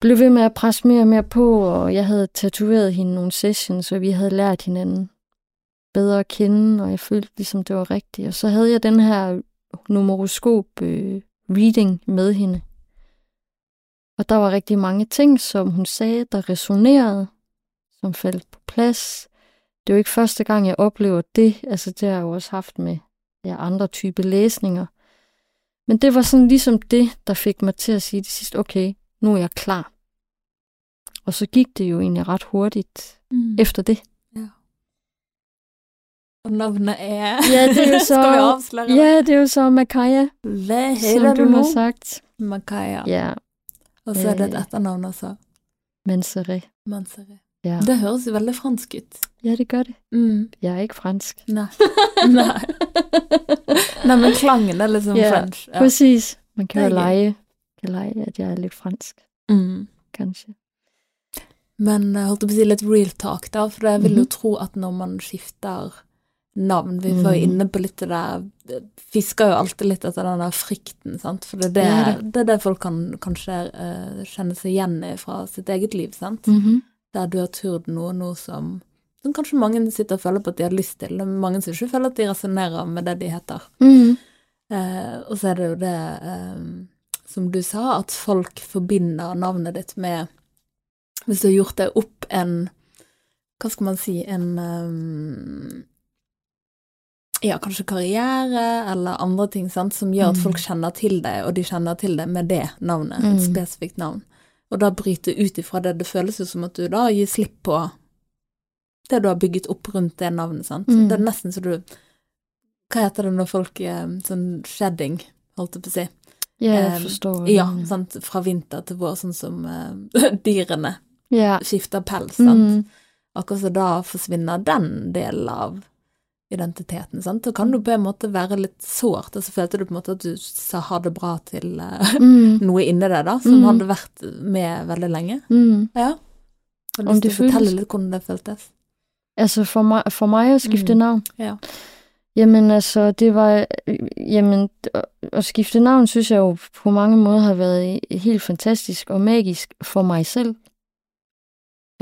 blev ved med at presse mere og mere på, og jeg havde tatoveret hende nogle sessions, og vi havde lært hinanden bedre at kende, og jeg følte ligesom, det var rigtigt. Og så havde jeg den her numeroskop øh, reading med hende. Og der var rigtig mange ting, som hun sagde, der resonerede, som faldt på plads. Det er jo ikke første gang, jeg oplever det. Altså, det har jeg jo også haft med ja, andre typer læsninger. Men det var sådan ligesom det, der fik mig til at sige til sidst, okay, nu er jeg klar. Og så gik det jo egentlig ret hurtigt Mm. efter det. Navnet er... Ja, det er jo så- Skal vi afsløre det? Ja, det er jo så Makaya, Hvad hedder du du har sagt. Makaya. Ja, Og så er det et Øh. etternavn også. Mansere. Mansere. Ja. Det høres jo veldig fransk ut. ja, det gør det. Mm. Jeg er ikke fransk. Nei. Nei. Nei, men klangen er liksom Ja, French. Ja. Præcis. Man kan jo lege, kan lege, at jeg er lidt fransk, Mm. kanskje. Men jeg holdt på å si litt real talk, da, for jeg vil jo Mhm. tro at når man skifter navn Vi var jo Mhm. inne på litt det der Fisker jo alltid litt etter den der frykten, sant. For det er det, Ja, det, er det folk kan kanskje eh, kjenne seg igjen i fra sitt eget liv, sant. Mm-hmm. Der du har turt noe nå som, som kanskje mange sitter og føler på at de har lyst til. Det er mange som ikke føler at de resonnerer med det de heter. Mm. Eh, og så er det jo det eh, som du sa, at folk forbinder navnet ditt med Hvis du har gjort deg opp en Hva skal man si En eh, Ja, kanskje karriere eller andre ting sant, som gjør at Mm. folk kjenner til deg, og de kjenner til det med det navnet, et Mm. spesifikt navn. Og da bryte ut ifra det. Det føles jo som at du da gir slipp på det du har bygget opp rundt det navnet, sant. Mm. Det er nesten så du Hva heter det når folk eh, Sånn shedding, holdt jeg på å si. Ja, jeg forstår. Ja, Mm. sant. Fra vinter til vår, sånn som eh, dyrene Ja. skifter pels, sant. Mm. Akkurat så da forsvinner den delen av identiteten, sant. Da kan du på en måte være litt sårt, og så følte du på en måte at du sa ha det bra til eh, Mm. noe inni det, da, som Mm. hadde vært med veldig lenge. Mm. Ja. Har du lyst til det å fortelle litt hvordan det føltes? Altså for mig, for mig at skifte Mm. navn, Ja. Jamen altså, det var, jamen, at skifte navn, synes jeg jo på mange måder har været helt fantastisk og magisk for mig selv.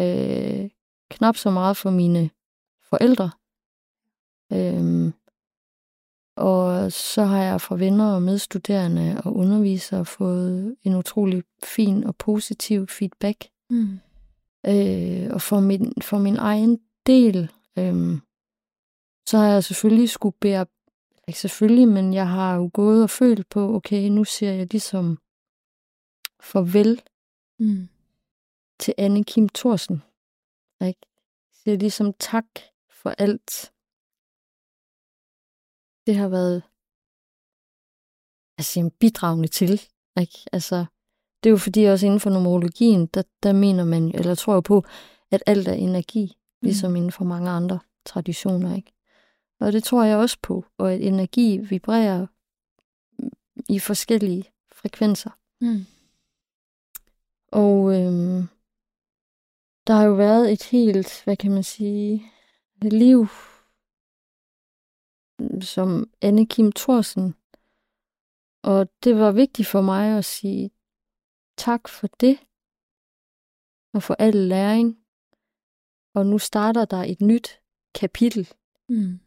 Øh, knap så meget for mine forældre. Øh, og så har jeg fra venner og medstuderende og undervisere fået en utrolig fin og positiv feedback. Mm. Øh, og for min, for min egen del, øh, så har jeg selvfølgelig skulle bære, ikke selvfølgelig, men jeg har jo gået og følt på, okay, nu siger jeg ligesom farvel mm. til Anne Kim Thorsen. Ikke? Jeg siger ligesom tak for alt. Det har været altså, en bidragende til. Ikke? Altså, det er jo fordi også inden for numerologien, der, der mener man, eller tror jeg på, at alt er energi, ligesom mm. inden for mange andre traditioner. Ikke? Og det tror jeg også på, og at energi vibrerer i forskellige frekvenser. Mm. Og øhm, der har jo været et helt, hvad kan man sige, liv som Anne Kim Thorsen. Og det var vigtigt for mig at sige tak for det, og for al læring. Og nu starter der et nyt kapitel. Mm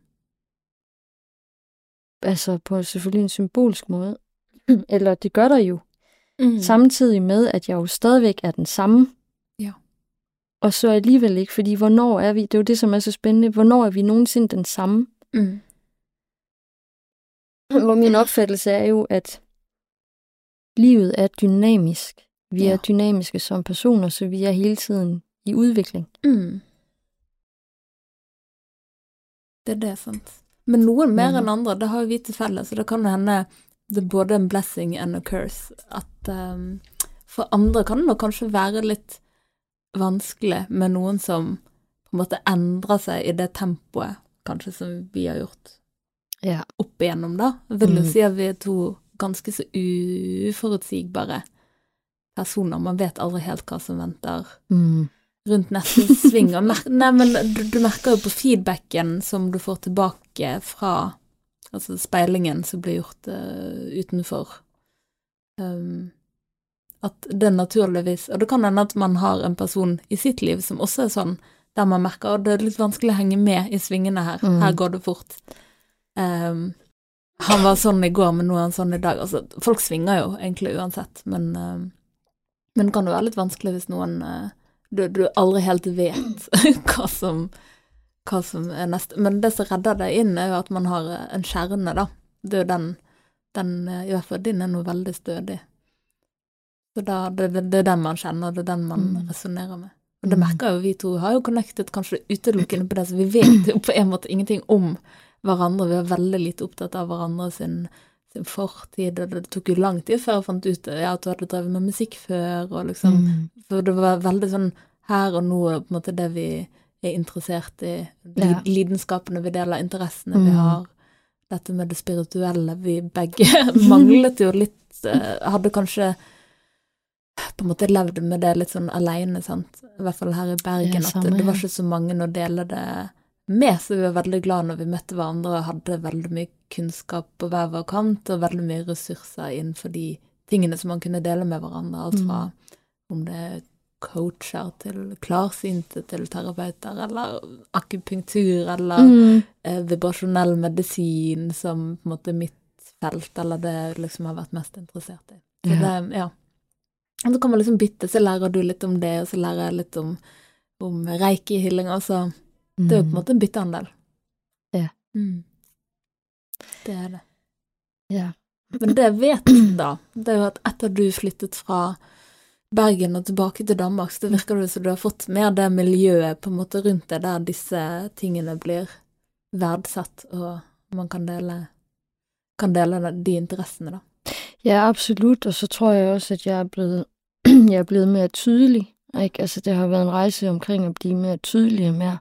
altså på selvfølgelig en symbolsk måde. Eller det gør der jo. Mm. Samtidig med, at jeg jo stadigvæk er den samme. Ja. Og så alligevel ikke, fordi hvornår er vi, det er jo det, som er så spændende, hvornår er vi nogensinde den samme? Mm. Hvor min opfattelse er jo, at livet er dynamisk. Vi ja. er dynamiske som personer, så vi er hele tiden i udvikling. Mm. Det er det, sant. Men noen mer enn andre, det har jo vi til felles, så det kan hende det er både en blessing and a curse. At um, for andre kan det nok kanskje være litt vanskelig med noen som på en måte endrer seg i det tempoet kanskje som vi har gjort ja. opp igjennom, da. Vil jo mm. si at vi er to ganske så uforutsigbare personer. Man vet aldri helt hva som venter. Mm rundt neste sving. Nei, men du, du, merker jo på feedbacken som du får tilbake fra altså speilingen som blir gjort uh, utenfor, um, at det naturligvis Og det kan hende at man har en person i sitt liv som også er sånn, der man merker at det er litt vanskelig å henge med i svingene her. Mm. Her går det fort. Um, han var sånn i går, men nå er han sånn i dag. Altså, folk svinger jo egentlig uansett, men, uh, men det kan jo være litt vanskelig hvis noen uh, du, du aldri helt vet hva som, hva som er neste. Men det som redder deg inn, er jo at man har en kjerne, da. Det er jo den, den I hvert fall din er noe veldig stødig. Så da, det, det, det, er den man kjenner, det er den man mm. resonnerer med. Og det mm. merker jo vi to, har jo connected kanskje utelukkende på det, så vi vet jo på en måte ingenting om hverandre. Vi er veldig lite opptatt av hverandre sin, sin fortid, og det tok jo lang tid før jeg fant ut ja, at du hadde drevet med musikk før, og liksom mm. For det var veldig sånn her og nå, på en måte det vi er interessert i, ja. lidenskapene vi deler, interessene mm. vi har, dette med det spirituelle Vi begge manglet jo litt eh, Hadde kanskje på en måte levd med det litt sånn aleine, sant. I hvert fall her i Bergen. At det, det var ikke så mange å dele det med, så vi var veldig glad når vi møtte hverandre og hadde veldig mye kunnskap på hver vår kant, og veldig mye ressurser innenfor de tingene som man kunne dele med hverandre. Alt fra mm. om det er coacher til klarsynte til terapeuter, eller akupunktur, eller mm. eh, vibrasjonell medisin som på en måte mitt felt, eller det liksom har vært mest interessert i. Så ja. det, ja. Og så kan man liksom bytte, så lærer du litt om det, og så lærer jeg litt om, om reiki-hylling, altså. Mm. Det er jo på en måte en bytteandel. Ja. Mm. Det er det. Ja. Men det jeg vet, da, det er jo at etter du flyttet fra Bergen og tilbake til Danmark, så virker det som du har fått mer det miljøet på en måte rundt deg, der disse tingene blir verdsatt, og man kan dele, kan dele de interessene, da. Ja, absolut, og så tror jeg også, at jeg er blevet, jeg er blevet mere tydelig. Ikke? Altså, det har været en rejse omkring at blive mere tydelig og mere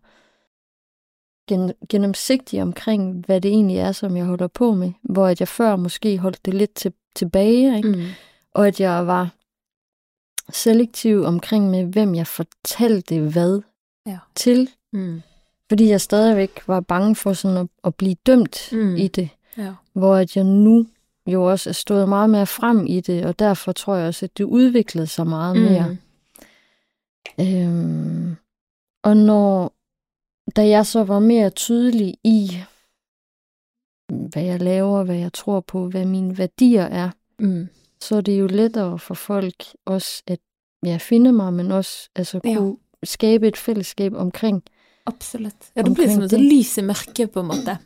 gen, gennemsigtig omkring, hvad det egentlig er, som jeg holder på med. Hvor at jeg før måske holdt det lidt til, tilbage, ikke? Mm. og at jeg var selektiv omkring med, hvem jeg fortalte hvad ja. til. Mm. fordi jeg stadigvæk var bange for sådan at, at blive dømt Mm. i det. Ja. Hvor at jeg nu jo også er stået meget mere frem i det, og derfor tror jeg også, at det udviklede sig meget mere. Øhm, og når, da jeg så var mere tydelig i, hvad jeg laver, hvad jeg tror på, hvad mine værdier er, Mm. så er det jo lettere for folk også at ja, finde mig, men også altså, Ja. kunne skabe et fællesskab omkring. Absolutt. Ja, det Omkring som et lys i mørket, på en måte.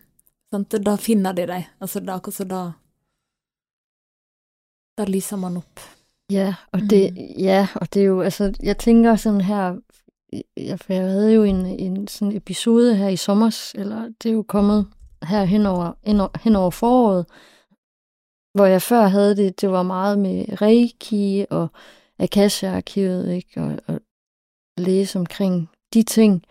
Sant? Da finner de deg. Altså, akkurat så da Da lyser man opp. Ja, og det, ja, og det er jo, altså, jeg tænker sådan her, jeg, for jeg havde jo en, en sådan episode her i sommer, eller det er jo kommet her hen over, hen over, hen over foråret, hvor jeg før havde det, det var meget med Reiki og Akasha-arkivet, ikke, og, og læse omkring de ting.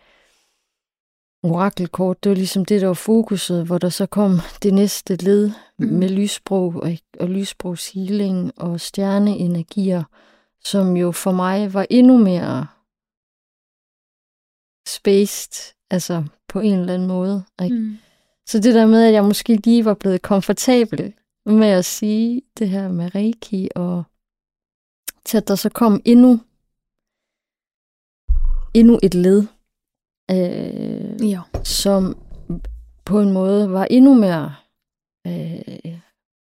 Orakelkort, det var ligesom det, der var fokuset, hvor der så kom det næste led Mhm. med lyssprog og, og lyssprogshealing og stjerneenergier, som jo for mig var endnu mere spaced, altså på en eller anden måde. Ikke? Mm. Så det der med, at jeg måske lige var blevet komfortabel med at sige det her med Reiki, og til at der så kom endnu, endnu et led, øh, Ja. som på en måde var endnu mere øh,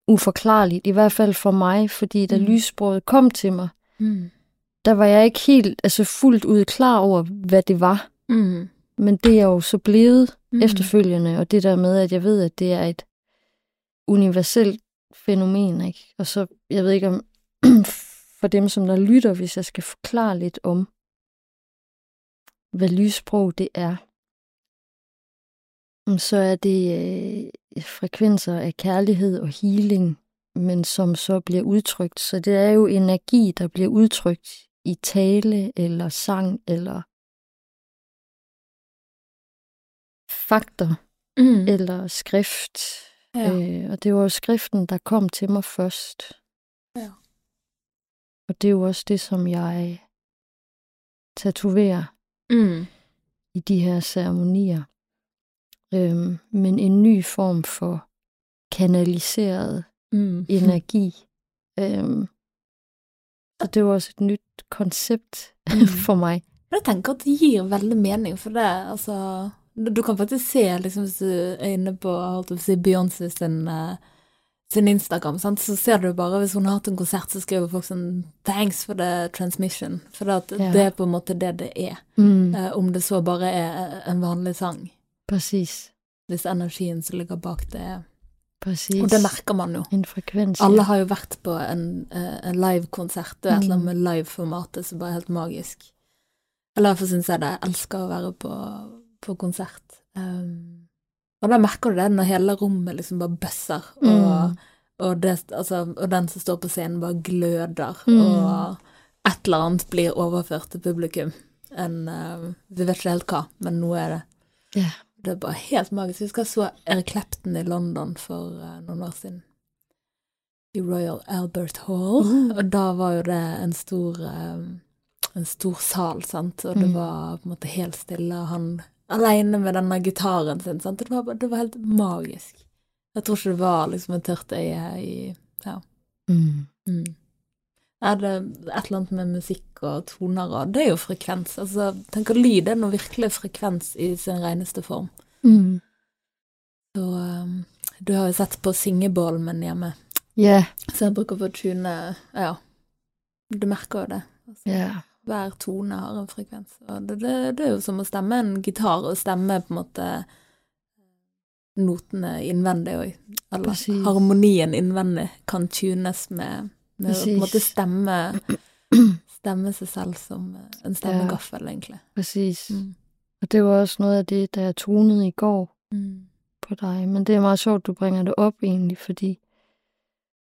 uforklarligt, i hvert fald for mig, fordi da Mm. lyssproget kom til mig, Mm. der var jeg ikke helt, altså fuldt ud klar over, hvad det var. Mm. Men det er jo så blevet Mm. mm. efterfølgende, og det der med, at jeg ved, at det er et universelt fænomen, ikke? Og så, jeg ved ikke om, for dem, som der lytter, hvis jeg skal forklare lidt om, hvad lyssprog det er, mm, så er det øh, frekvenser af kærlighed og healing, men som så bliver udtrykt. Så det er jo energi, der bliver udtrykt i tale eller sang eller fakter Mm. eller skrift. Ja. Øh, og det var jo skriften, der kom til mig først. Ja. Og det er jo også det, som jeg tatoverer Mm. i de her ceremonier. Øhm, men en ny form for kanaliseret Mm. energi. Øhm, så det var også et nyt koncept Mm. for mig. Jeg tenker at det gir veldig mening, for det altså Du kan faktisk se, liksom, hvis du er inne på si, Beyoncé sin, eh, sin Instagram, sant? så ser du bare hvis hun har hatt en konsert, så skriver folk sånn 'Thanks for the transmission'. For det, at Ja. det er på en måte det det er. Mm, Eh, om det så bare er en vanlig sang. præcis. Hvis energien som ligger bak det er Præcis. Og det merker man jo. En frekvens. Alle har jo vært på en, eh, en livekonsert. Er et eller annet Mm. med liveformatet som bare er helt magisk. Eller iallfall syns jeg det. Jeg elsker å være på, på konsert. Um, og da merker du det når hele rommet liksom bare bøsser, og, Mm. og, det, altså, og den som står på scenen, bare gløder, Mm. og et eller annet blir overført til publikum. En, eh, vi vet ikke helt hva, men nå er det Ja. det er bare helt magisk. Jeg husker jeg så Eric Clapton i London for eh, noen år siden. I Royal Albert Hall. Uh. Og da var jo det en stor, eh, en stor sal, sant. Og det Mm. var på en måte helt stille. Og han aleine med denne gitaren sin. Sant? Det, var, det var helt magisk. Jeg tror ikke det var liksom et tørt øye i Ja. Mm. Mm. Er det et eller annet med musikk og toner og Det er jo frekvens. Altså, tenk at lyd er noe virkelig frekvens i sin reneste form. Mm. Så um, du har jo sett på syngebålen min hjemme, Ja, så jeg bruker å tune Ja, du merker jo det. Altså, ja. Hver tone har en frekvens. Og det, det, det er jo som å stemme en gitar og stemme på en måte notene innvendig òg. Eller Precis. harmonien innvendig kan tunes med, med å på en måte stemme Stemme seg selv som en stemmegaffel, egentlig. Præcis. Mm. Og det var også noget af det, der jeg tonede i går Mm. på dig. Men det er meget sjovt, du bringer det op egentlig, fordi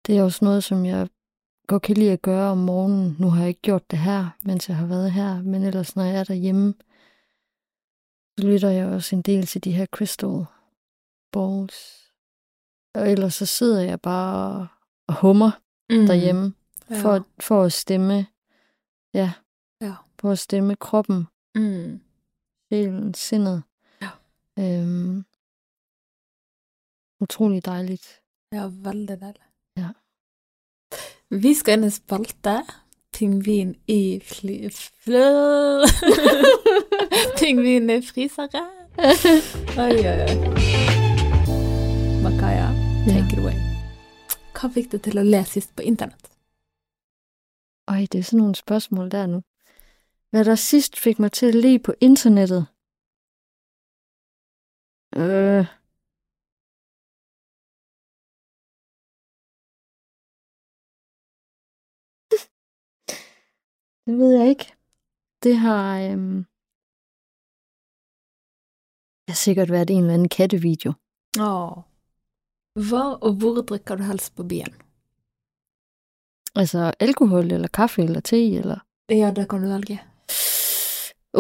det er også noget, som jeg godt kan lide at gøre om morgenen. Nu har jeg ikke gjort det her, mens jeg har været her, men ellers når jeg er derhjemme, så lytter jeg også en del til de her crystal balls. Og ellers så sidder jeg bare og hummer Mm. derhjemme Ja. for, for at stemme, ja, Ja. for at stemme kroppen, Mm. sjælen, sindet. Ja. Øhm, utrolig dejligt. Ja, veldig deilig. Vi skal inn i spalte. Pingvin i fly... Flø... Pingvin i frysere. Oi, oi, oi. Makaya, take it away. Hva fikk du til å le sist på internett? Ej, det er sådan nogle spørgsmål der nu. Hvad der sidst fik mig til at le på internettet? Øh. Det ved jeg ikke. Det har, øhm... det har sikkert været en eller anden kattevideo. Åh. Hva og hvor drikker du helst på byen? Altså alkohol, eller kaffe, eller te, eller... Ja, det kan du velge.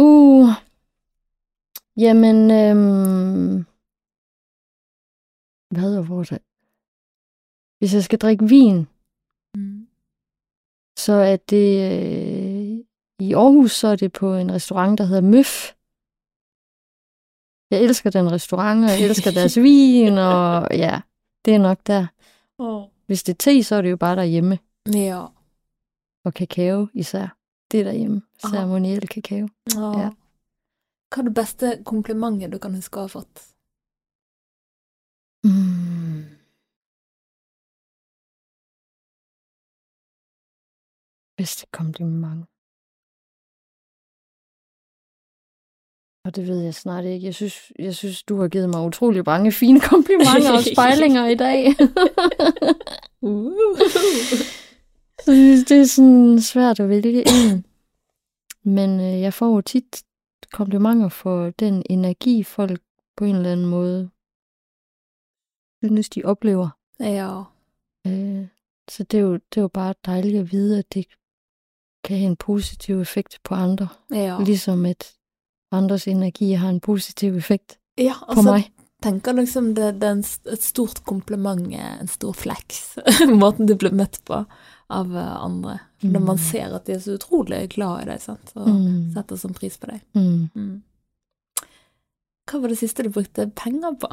Uh. Jamen, øhm... Hvad hvor det? Hvis jeg skal drikke vin, Mm. så er det... Øh... I Aarhus, så er det på en restaurant, der hedder Møf. Jeg elsker den restaurant, og jeg elsker deres vin, og ja, det er nok der. Åh. Hvis det er te, så er det jo bare derhjemme. Ja. Og kakao især. Det er derhjemme. Ceremoniel kakao. Åh. Ja. Hva er det beste komplimentet du kan huske å ha fått? Mm. Bedste kompliment. Og det ved jeg snart ikke. Jeg synes, jeg synes du har givet mig utrolig mange fine komplimenter og spejlinger i dag. Så det det er sådan svært at vælge en. Men øh, jeg får jo tit komplimenter for den energi, folk på en eller anden måde synes, de oplever. Ja. Øh, så det er, jo, det er jo bare dejligt at vide, at det kan have en positiv effekt på andre. Ja. Ligesom at andres energi har en positiv effekt ja på altså, mig. tenker liksom det, det er en, et stort kompliment, er en stor flex. Måten du blir møtt på av eh, andre. Når man Mm. ser at de er så utrolig glad i deg, sant? og Mm. setter sånn pris på deg. Mm. Mm. Hva var det siste du brukte penger på?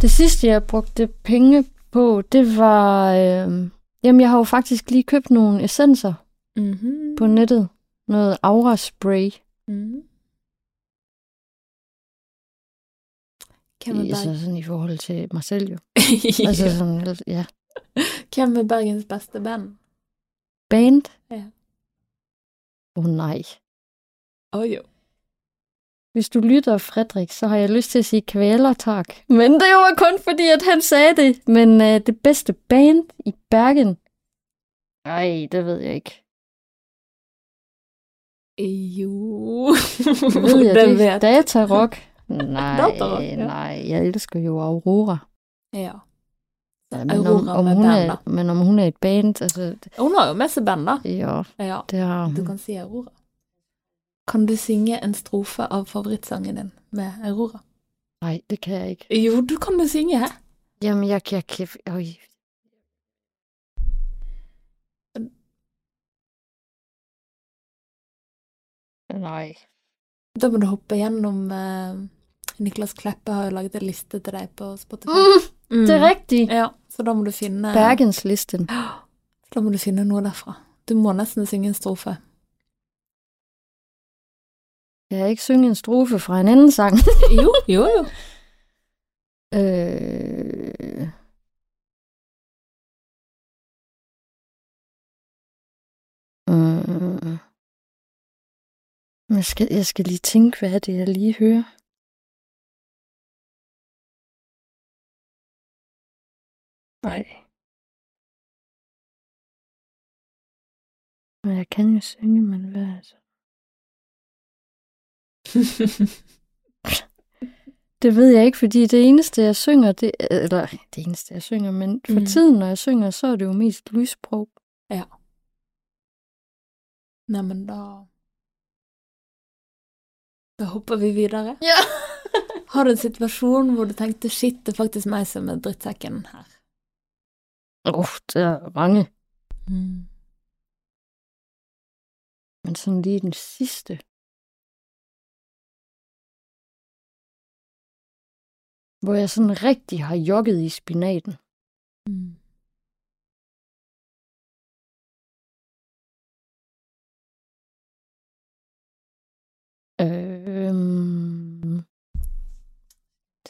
Det sidste, jeg brugte penge på, det var... Øh, jamen, jeg har jo faktisk lige købt nogle essenser Mhm. på nettet. Noget aura spray. Mhm. Hvem er, Altså Berg... sådan i forhold til mig selv jo. Altså sådan, ja. Er Bergens beste band? Band? Ja. Åh oh, nej. Oi, jo. Hvis du lytter, Frederik, så har jeg lyst til at sige kvæler, tak. Men det var kun fordi, at han sagde det. Men øh, det bedste band i Bergen? Ej, det ved jeg ikke. Jo. Ved jeg, det vet datarock. Nej, Datarock, ja. nej, jeg elsker jo Aurora. Ja. Ja, men, om, Aurora om med hun er, men om hun er et band, altså, Hun har jo med seg band, da. ja, Ja, det har du hun. kan si Aurora. Kan du synge en strofe av favorittsangen din med Aurora? Nej, det kan jeg ikke. Jo, du kan jo synge. Jamen, jeg, jeg kan... Øj. Nej. Da må du hoppe gjennom eh, Niklas Kleppe har jo laget en liste til deg på Spotify. Mm, Mm. det er rigtigt. Ja, så da må du finne Bergenslisten. Da må du finne noe derfra. Du må nesten synge en strofe. Jeg har ikke synge en strofe fra en anden sang. Jo, jo, jo. øh... Mm. Jeg skal, jeg skal lige tænke, hvad er det, jeg lige hører. Nej. Men jeg kan jo synge, men hvad er det? Det ved jeg ikke, fordi det eneste, jeg synger, det, eller det eneste, jeg synger, men for mm. tiden, når jeg synger, så er det jo mest lyssprog. Neimen, da Da hopper vi videre. Ja. Har du en situasjon hvor du tenkte shit, det er faktisk meg som er drittsekken her? Oh, der er mange. Mm. Men sådan lige den sidste. hvor jeg sådan rigtig har jogget i spinaten. Mm.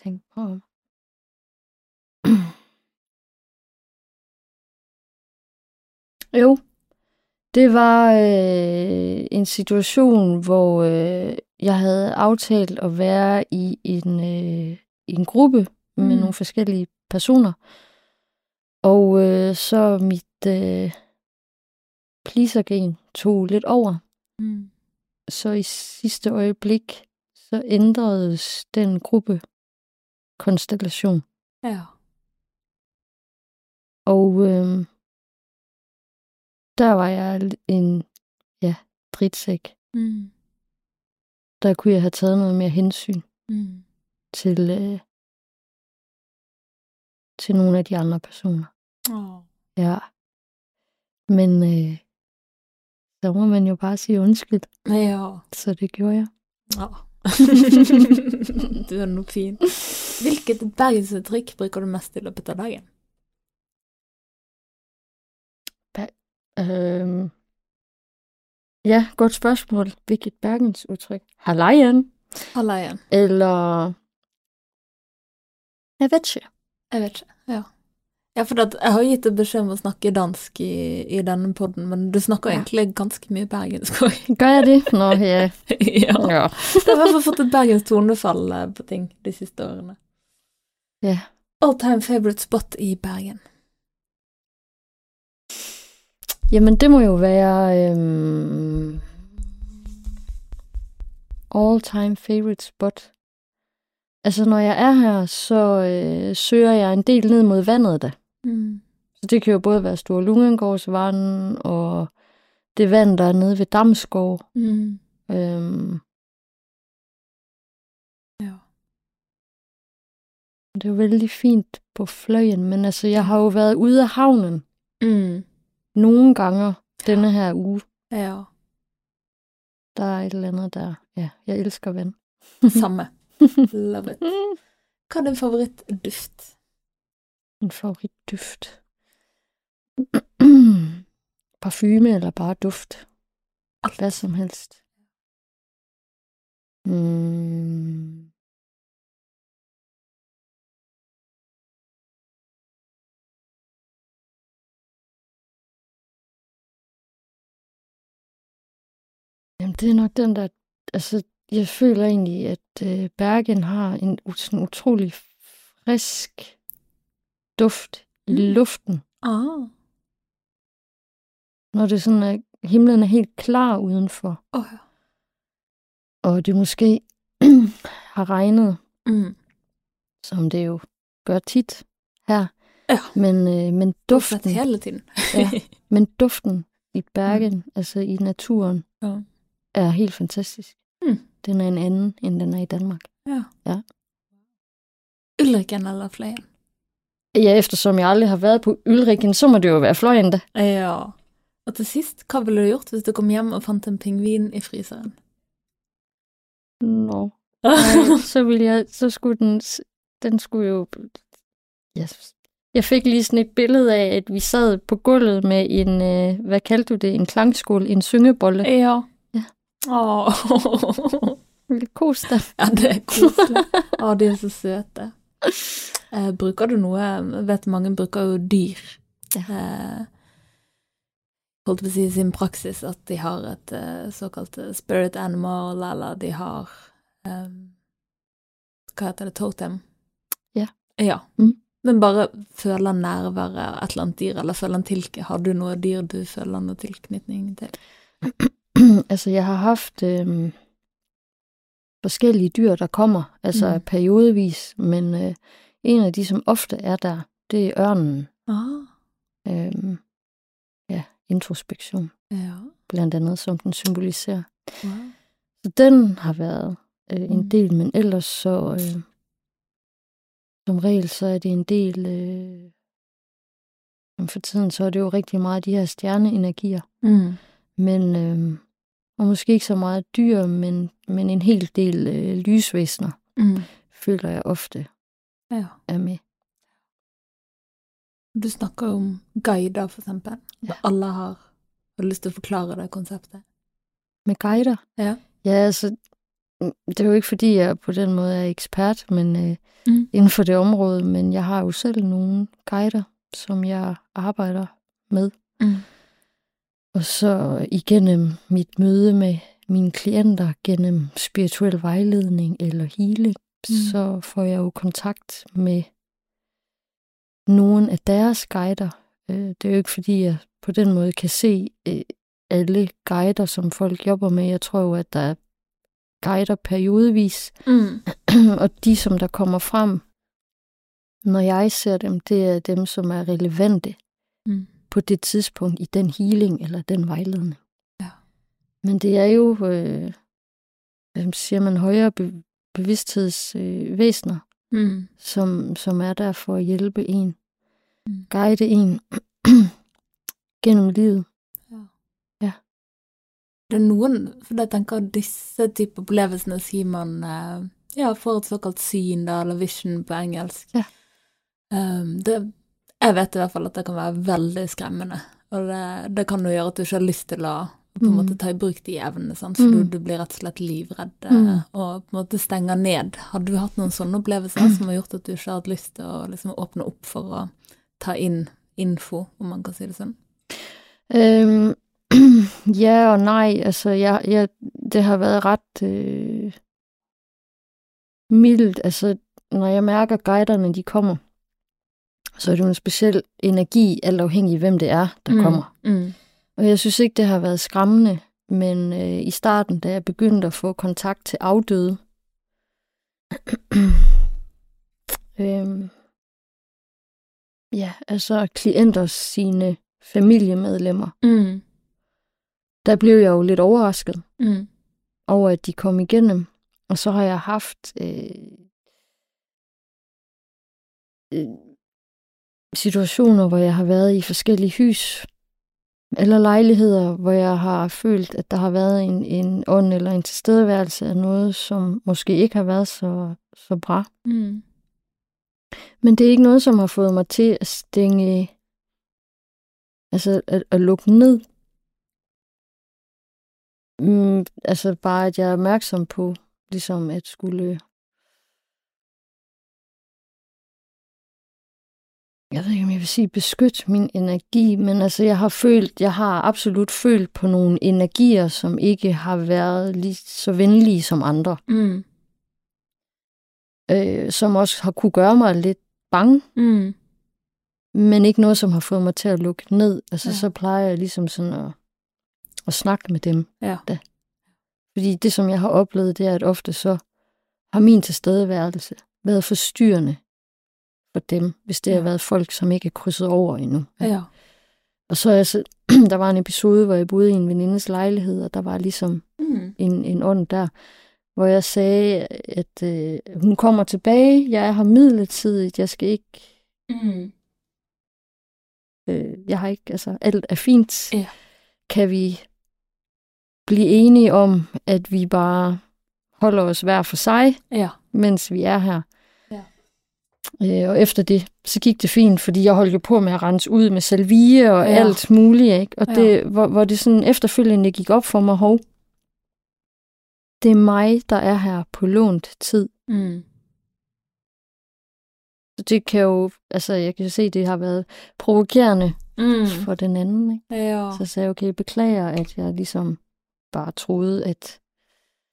Tænk på. jo, det var øh, en situation, hvor øh, jeg havde aftalt at være i en, øh, en gruppe med Mm. nogle forskellige personer. Og øh, så mit øh, pleasergen tog lidt over. Mm. Så i sidste øjeblik, så ændredes den gruppe konstellation. Ja. Og øh, der var jeg en, ja, dritsæk. Mm. Der kunne jeg have taget noget mere hensyn Mm. til, øh, til nogle af de andre personer. Åh. Ja. Men øh, så må man jo bare sige undskyld. Ja. Så det gjorde jeg. Ja. du er nå fin. Hvilket bergensuttrykk bruker du mest i løpet av dagen? Øhm, ja, godt spørgsmål. Hvilket Bergens udtryk? Halløjen. Halla igjen. Eller... Jeg ved ikke. Jeg vet ikke. Ja. Ja, for at jeg har gitt deg beskjed om å snakke dansk i, i denne podden, men du snakker Ja. egentlig ganske mye bergensk òg. Jeg det? Nå, ja. ja. ja. Du har i hvert fall fått et bergensk tonefall eh, på ting de siste årene. Ja. All time favorite spot i Bergen. Jamen, det må jo være... Øhm, all time favorite spot. Altså, når jeg er her, så øh, søger jeg en del ned mod vandet da. Mm. Så det kan jo både være Store Lungengårdsvand og det vand, der er nede ved Damskov. Mm. Øhm, Ja. Det er jo vældig fint på fløjen, men altså, jeg har jo været ude af havnen Mm. nogle gange denne her uge. Ja. Der er et eller andet der. Ja, jeg elsker vand. Samme. Love it. Hva er din favorittduft? En favoritduft. Parfume eller bare duft. Hvad som helst. Mm. Jamen, det er nok den der... Altså, jeg føler egentlig, at øh, Bergen har en sådan utrolig frisk duft i Mm. luften. Ah. Når det sådan er, himlen er helt klar udenfor, Oh, og det måske har regnet, Mm. som det jo gør tit her. Ja. Men, øh, men Duften. Ja. men duften i Bergen, mm. altså i naturen, Ja. Er helt fantastisk. Mm. Den er en anden, end den er i Danmark. ja. Ja. Ulriken eller Fløyen? Ja, eftersom jeg aldrig har været på Ylrikken, så må det jo være fløjen da. Ja. Og til sist, hva ville du gjort hvis du kom hjem og fant en pingvin i fryseren? Nå. Nej, så ville jeg, så skulle den, den skulle jo, jeg, jeg fik lige sådan et billede af, at vi sad på gulvet med en, øh, hvad kaldte du det, en klangskål, en syngebolle. ja. Ja. Åh. Dig. ja, det er koselig. Å, de er så søte. Eh, bruker du noe Jeg vet mange bruker jo dyr. Ja. Eh, holdt på å si i sin praksis at de har et eh, såkalt spirit animal, eller de har eh, Hva heter det? Totem? Ja. Ja. Mm. Men bare føler nærværet et eller annet dyr, eller føler en tilk... Har du noe dyr du føler noe tilknytning til? altså, jeg har haft øh, forskellige dyr, der kommer, altså Mm. periodevis, men øh, en af de, som ofte er der, det er ørnen. Ah, Øh, ja, introspektion, ja. blandt andet, som den symboliserer. Wow. Så den har været øh, en Mm. del, men ellers så, øh, som regel, så er det en del, øh, for tiden, så er det jo rigtig meget de her stjerneenergier, Mm. Men, øh, og måske ikke så meget dyr, men, men en hel del øh, lysvæsener, Mm. føler jeg ofte Ja. er med. Du snakker om guider, for eksempel. Ja. Alle har, har lyst til at forklare det konseptet. Med guider? Ja. Ja, altså, mm, det er jo ikke fordi, jeg på den måde er ekspert men øh, Mm. inden for det område, men jeg har jo selv nogle guider, som jeg arbejder med. Mm. Og så igennem mit møde med mine klienter, gennem spirituel vejledning eller healing, mm. så får jeg jo kontakt med nogle af deres guider. Øh, Det er jo ikke fordi, jeg på den måde kan se øh, alle guider, som folk jobber med. Jeg tror jo, at der er guider periodevis, Mm. og de, som der kommer frem, når jeg ser dem, det er dem, som er relevante Mm. På det tidspunkt i den healing eller den vejledning. Ja. Men det er jo, øh, hvad siger man, højere be- bevidsthedsvæsener, øh, Mm. som, som er der for at hjælpe en, Mm. guide en gennem livet. Det er noen, for jeg tenker at disse type opplevelsene sier man ja, får et såkalt syn, da, eller vision på engelsk. Ja. Um, det, jeg vet i hvert fall at det kan være veldig skremmende, og det, det kan jo gjøre at du ikke har lyst til å på en Mm. måte ta i bruk de evnene, sant? for du, Mm. du blir rett og slett livredd Mm. og på en måte stenger ned. Har du hatt noen sånne opplevelser som har gjort at du ikke har hatt lyst til å liksom, åpne opp for å ta inn info, om man kan si det sånn? Øhm, ja og nej. Altså, jeg, jeg, det har været ret øh, mildt. Altså, når jeg mærker guiderne, de kommer, så er det jo en speciel energi, alt afhængig af, hvem det er, der mm. kommer. Mm. Og jeg synes ikke, det har været skræmmende, men øh, i starten, da jeg begyndte at få kontakt til afdøde, øhm, ja, altså klienter sine familiemedlemmer, Mm. der blev jeg jo lidt overrasket Mm. over, at de kom igennem. Og så har jeg haft øh, øh, situationer, hvor jeg har været i forskellige hus eller lejligheder, hvor jeg har følt, at der har været en, en ånd eller en tilstedeværelse af noget, som måske ikke har været så, så bra. Mm. Men det er ikke noget, som har fået mig til at stænge, altså at, at lukke ned. Mm, altså bare, at jeg er opmærksom på, ligesom at skulle... Jeg ved ikke, om jeg vil sige beskytte min energi, men altså jeg har følt, jeg har absolut følt på nogle energier, som ikke har været lige så venlige som andre. Mm. Øh, som også har kunne gøre mig lidt bange. Mm. men ikke noget, som har fået mig til at lukke ned. Altså, Ja. så plejer jeg ligesom sådan at, at snakke med dem. Ja. Da. Fordi det, som jeg har oplevet, det er, at ofte så har min tilstedeværelse været forstyrrende for dem, hvis det Ja. har været folk, som ikke er krydset over endnu. Ja. Og så er jeg så, der var en episode, hvor jeg boede i en venindes lejlighed, og der var ligesom Mm. en, en ånd der, hvor jeg sagde, at øh, hun kommer tilbage, jeg er her midlertidigt, jeg skal ikke Mm. øh, jeg har ikke, altså alt er fint. Ja. Kan vi blive enige om, at vi bare holder os hver for sig, Ja. mens vi er her? Øh, og efter det, så gik det fint, fordi jeg holdt jo på med at rense ud med salvie og Ja. alt muligt, ikke? Og Ja. det, hvor, hvor det sådan efterfølgende gik op for mig, hov, det er mig, der er her på lånt tid. Mm. Så det kan jo, altså jeg kan se, det har været provokerende Mm. for den anden, ikke? Ja. Så sagde jeg, okay, jeg beklager, at jeg ligesom bare troede, at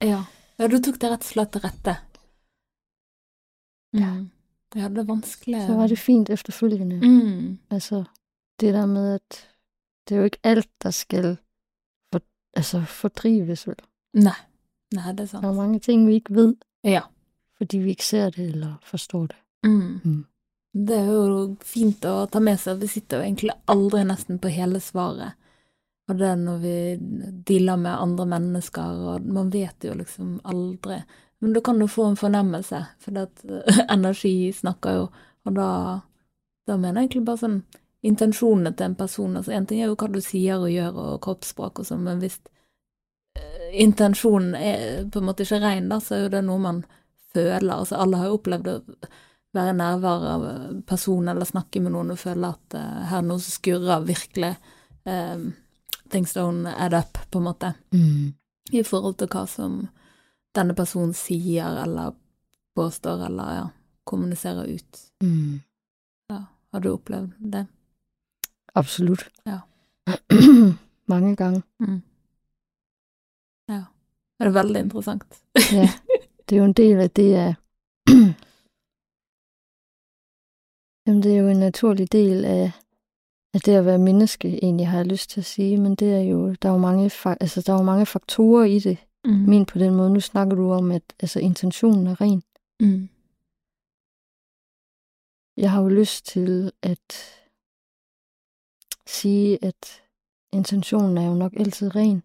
ja. Ja, du tok det slett til rette. Mm. Ja, det er vanskelig. så var det fint efterfølgende. Mm. Altså, det der med, at det er jo ikke alt, der skal for, altså, fordrives. Vel? Nei. Nei, det er sant. Der er mange ting, vi ikke ved, Ja. fordi vi ikke ser det eller forstår det. Mm. Mm. Det er jo fint å ta med seg. Vi sitter jo egentlig aldri nesten på hele svaret. Og det er når vi dealer med andre mennesker, og man vet jo liksom aldri. Men du kan jo få en fornemmelse, for at eh, energi snakker jo, og da, da mener jeg egentlig bare sånn intensjonene til en person. Altså en ting er jo hva du sier og gjør og kroppsspråk og sånn, men hvis eh, intensjonen er på en måte ikke rein, da, så er jo det noe man føler. Altså alle har jo opplevd det være nærværende person eller snakke med noen og føle at uh, her er noe som skurrer virkelig. Um, things don't add up, på en måte. Mm. I forhold til hva som denne personen sier eller påstår eller ja, kommuniserer ut. Mm. Ja, har du opplevd det? Absolut. Ja. Mange gange. Mm. Ja. Det er veldig interessant. Ja, det er jo en del af det af... Jamen, det er jo en naturlig del af, af det at være menneske, egentlig har jeg lyst til at sige, men det er jo, der er jo mange, altså, der er jo mange faktorer i det. Mm. Min på den måde, nu snakker du om, at altså, intentionen er ren. Mm. Jeg har jo lyst til at sige, at intentionen er jo nok altid ren.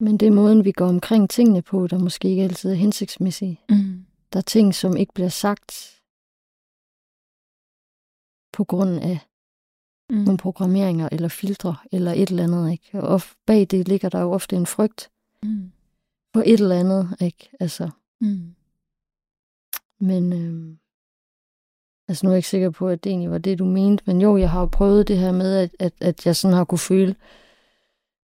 Men det er måden, vi går omkring tingene på, der måske ikke altid er hensigtsmæssige. Mm. Der er ting, som ikke bliver sagt på grund af Mm. nogle programmeringer eller filtre eller et eller andet. Ikke? Og bag det ligger der jo ofte en frygt Mm. På et eller andet. Ikke? Altså, Mm. men øhm, altså nu er jeg ikke sikker på, at det egentlig var det, du mente. Men jo, jeg har jo prøvet det her med, at, at, at jeg sådan har kunne føle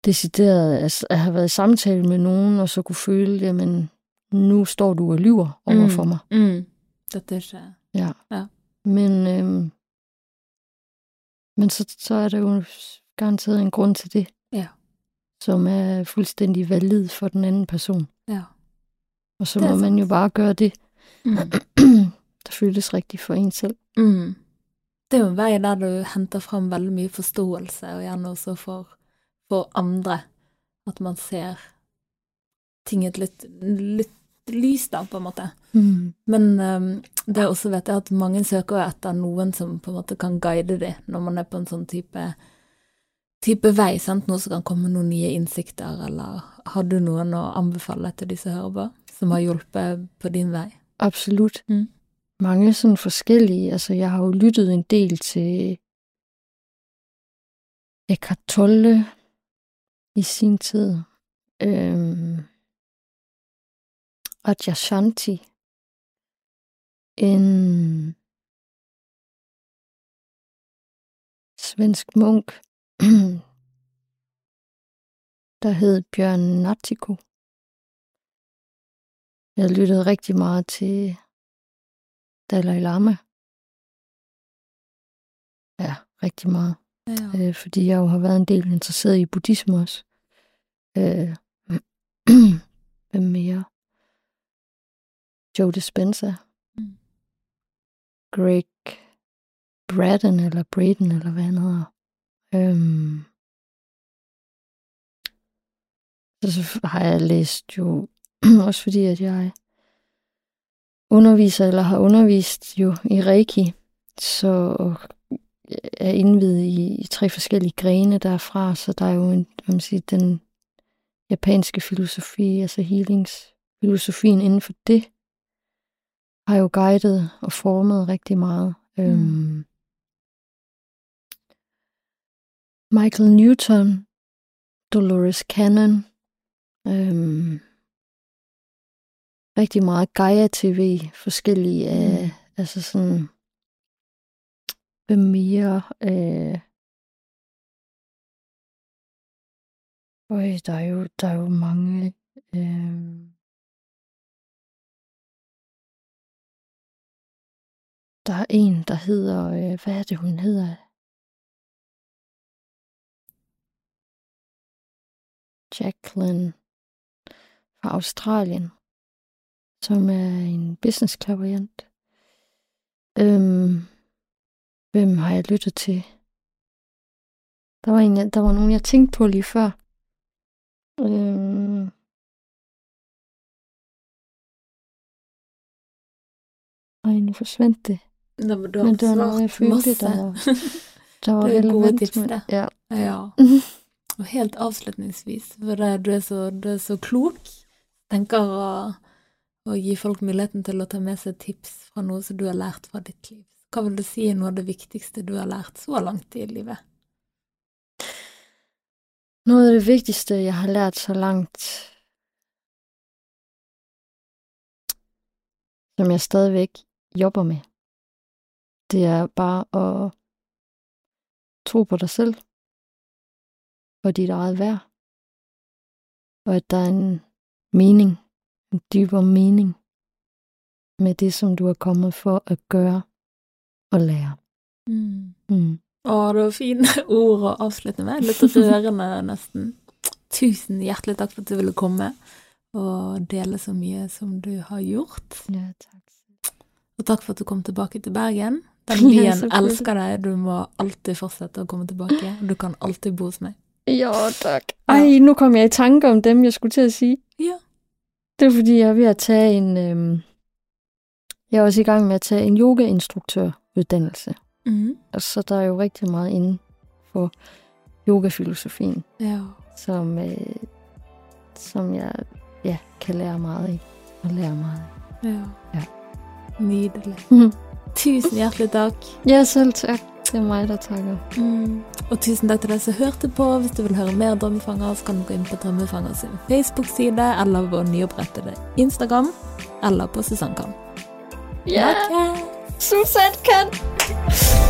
decideret, altså, at have været i samtale med nogen, og så kunne føle, jamen, nu står du og lyver over for mig. Mm. Dette er ikke Ja. Ja. Men, øhm, men så, så er der jo garanteret en grund til det. Som er fuldstændig valid for den anden person. Ja. Og så Det må man sant. jo bare gøre det, Mm. der føles rigtigt for en selv. Mm. Det er jo en vei der du henter fram veldig mye forståelse, og gjerne også for, for andre. At man ser ting et litt, litt lys, da, på en måte. Mm. Men um, det er også vet jeg at mange søker etter noen som på en måte kan guide dem når man er på en sånn type, type vei, sant? noe som kan komme noen nye innsikter, eller har du noen å anbefale til de som hører på, som har hjulpet på din vei? Absolut. Mm. Mange sådan forskellige. Altså, jeg har jo lyttet en del til Eckhart Tolle i sin tid. Øhm, Adyashanti. En svensk munk, der hed Bjørn Natthiko. Jeg lyttede rigtig meget til Dalai Lama. Ja, rigtig meget. Ja. Øh, fordi jeg jo har været en del interesseret i buddhisme også. Øh, hvem mere? Joe Dispenza. Mm. Greg Braden, eller Braden, eller hvad han hedder. Øhm, så, så har jeg læst jo, også fordi at jeg underviser, eller har undervist jo i Reiki, så er indvidet i, i tre forskellige grene derfra, så der er jo en, hvad man siger, den japanske filosofi, altså healingsfilosofien inden for det, har jo guidet og formet rigtig meget. Mm. Øhm, Michael Newton, Dolores Cannon, øhm, rigtig meget Gaia TV, forskellige af, mm. altså sådan, hvem mere, øh, Øj, der er jo, der er jo mange, øh, der er en, der hedder, øh, hvad er det, hun hedder? Jacqueline fra Australien, som er en business klaverjant. Øhm, hvem har jeg lyttet til? Der var, en, der var nogen, jeg tænkte på lige før. Øhm, Ej, nu forsvandt det. Nå, men du Men det var noget, jeg følte, der var, der var relevant. det. Ja. Ja. Og helt avslutningsvis, for det, du, er så, du er så klok, tenker å, å gi folk muligheten til å ta med seg tips fra noe som du har lært fra ditt liv. Hva vil du si er noe av det viktigste du har lært så langt i livet? Noget af det vigtigste, jeg har lært så langt, som jeg stadigvæk jobber med, Det er bare at tro på dig selv og dit eget værd. Og at der er en mening, en dybere mening med det, som du er kommet for at gøre og lære. Mm. Mm. Å, det var fine ord å avslutte med. Litt rørende, nesten. Tusen hjertelig takk for at du ville komme og dele så mye som du har gjort. Ja, takk. Og takk for at du kom tilbake til Bergen. Den Ja, byen selvfølgelig. elsker deg. Du må alltid fortsette å komme tilbake. Du kan alltid bo hos meg. Ja, tak. Ej, nu kom jeg i tanke om dem, jeg skulle til at sige. Ja. Det er fordi, jeg er ved at tage en... Øhm, jeg er også i gang med at tage en yogainstruktøruddannelse. Mhm. Og så der er jo rigtig meget inden for yogafilosofien, Ja. som, øh, som jeg ja, kan lære meget af og lære meget af. ja. Ja. Nydelig. Tusen hjertelig takk. Ja, selv tak. Det er mig, der takker. Mm. Og tusen takk til deg som hørte på. Hvis du vil høre mer Drømmefanger, så kan du gå inn på Drømmefanger sin Facebook-side, eller på nyopprettede Instagram, eller på Susanne Kam. Ja, Snakkes! Susan kan!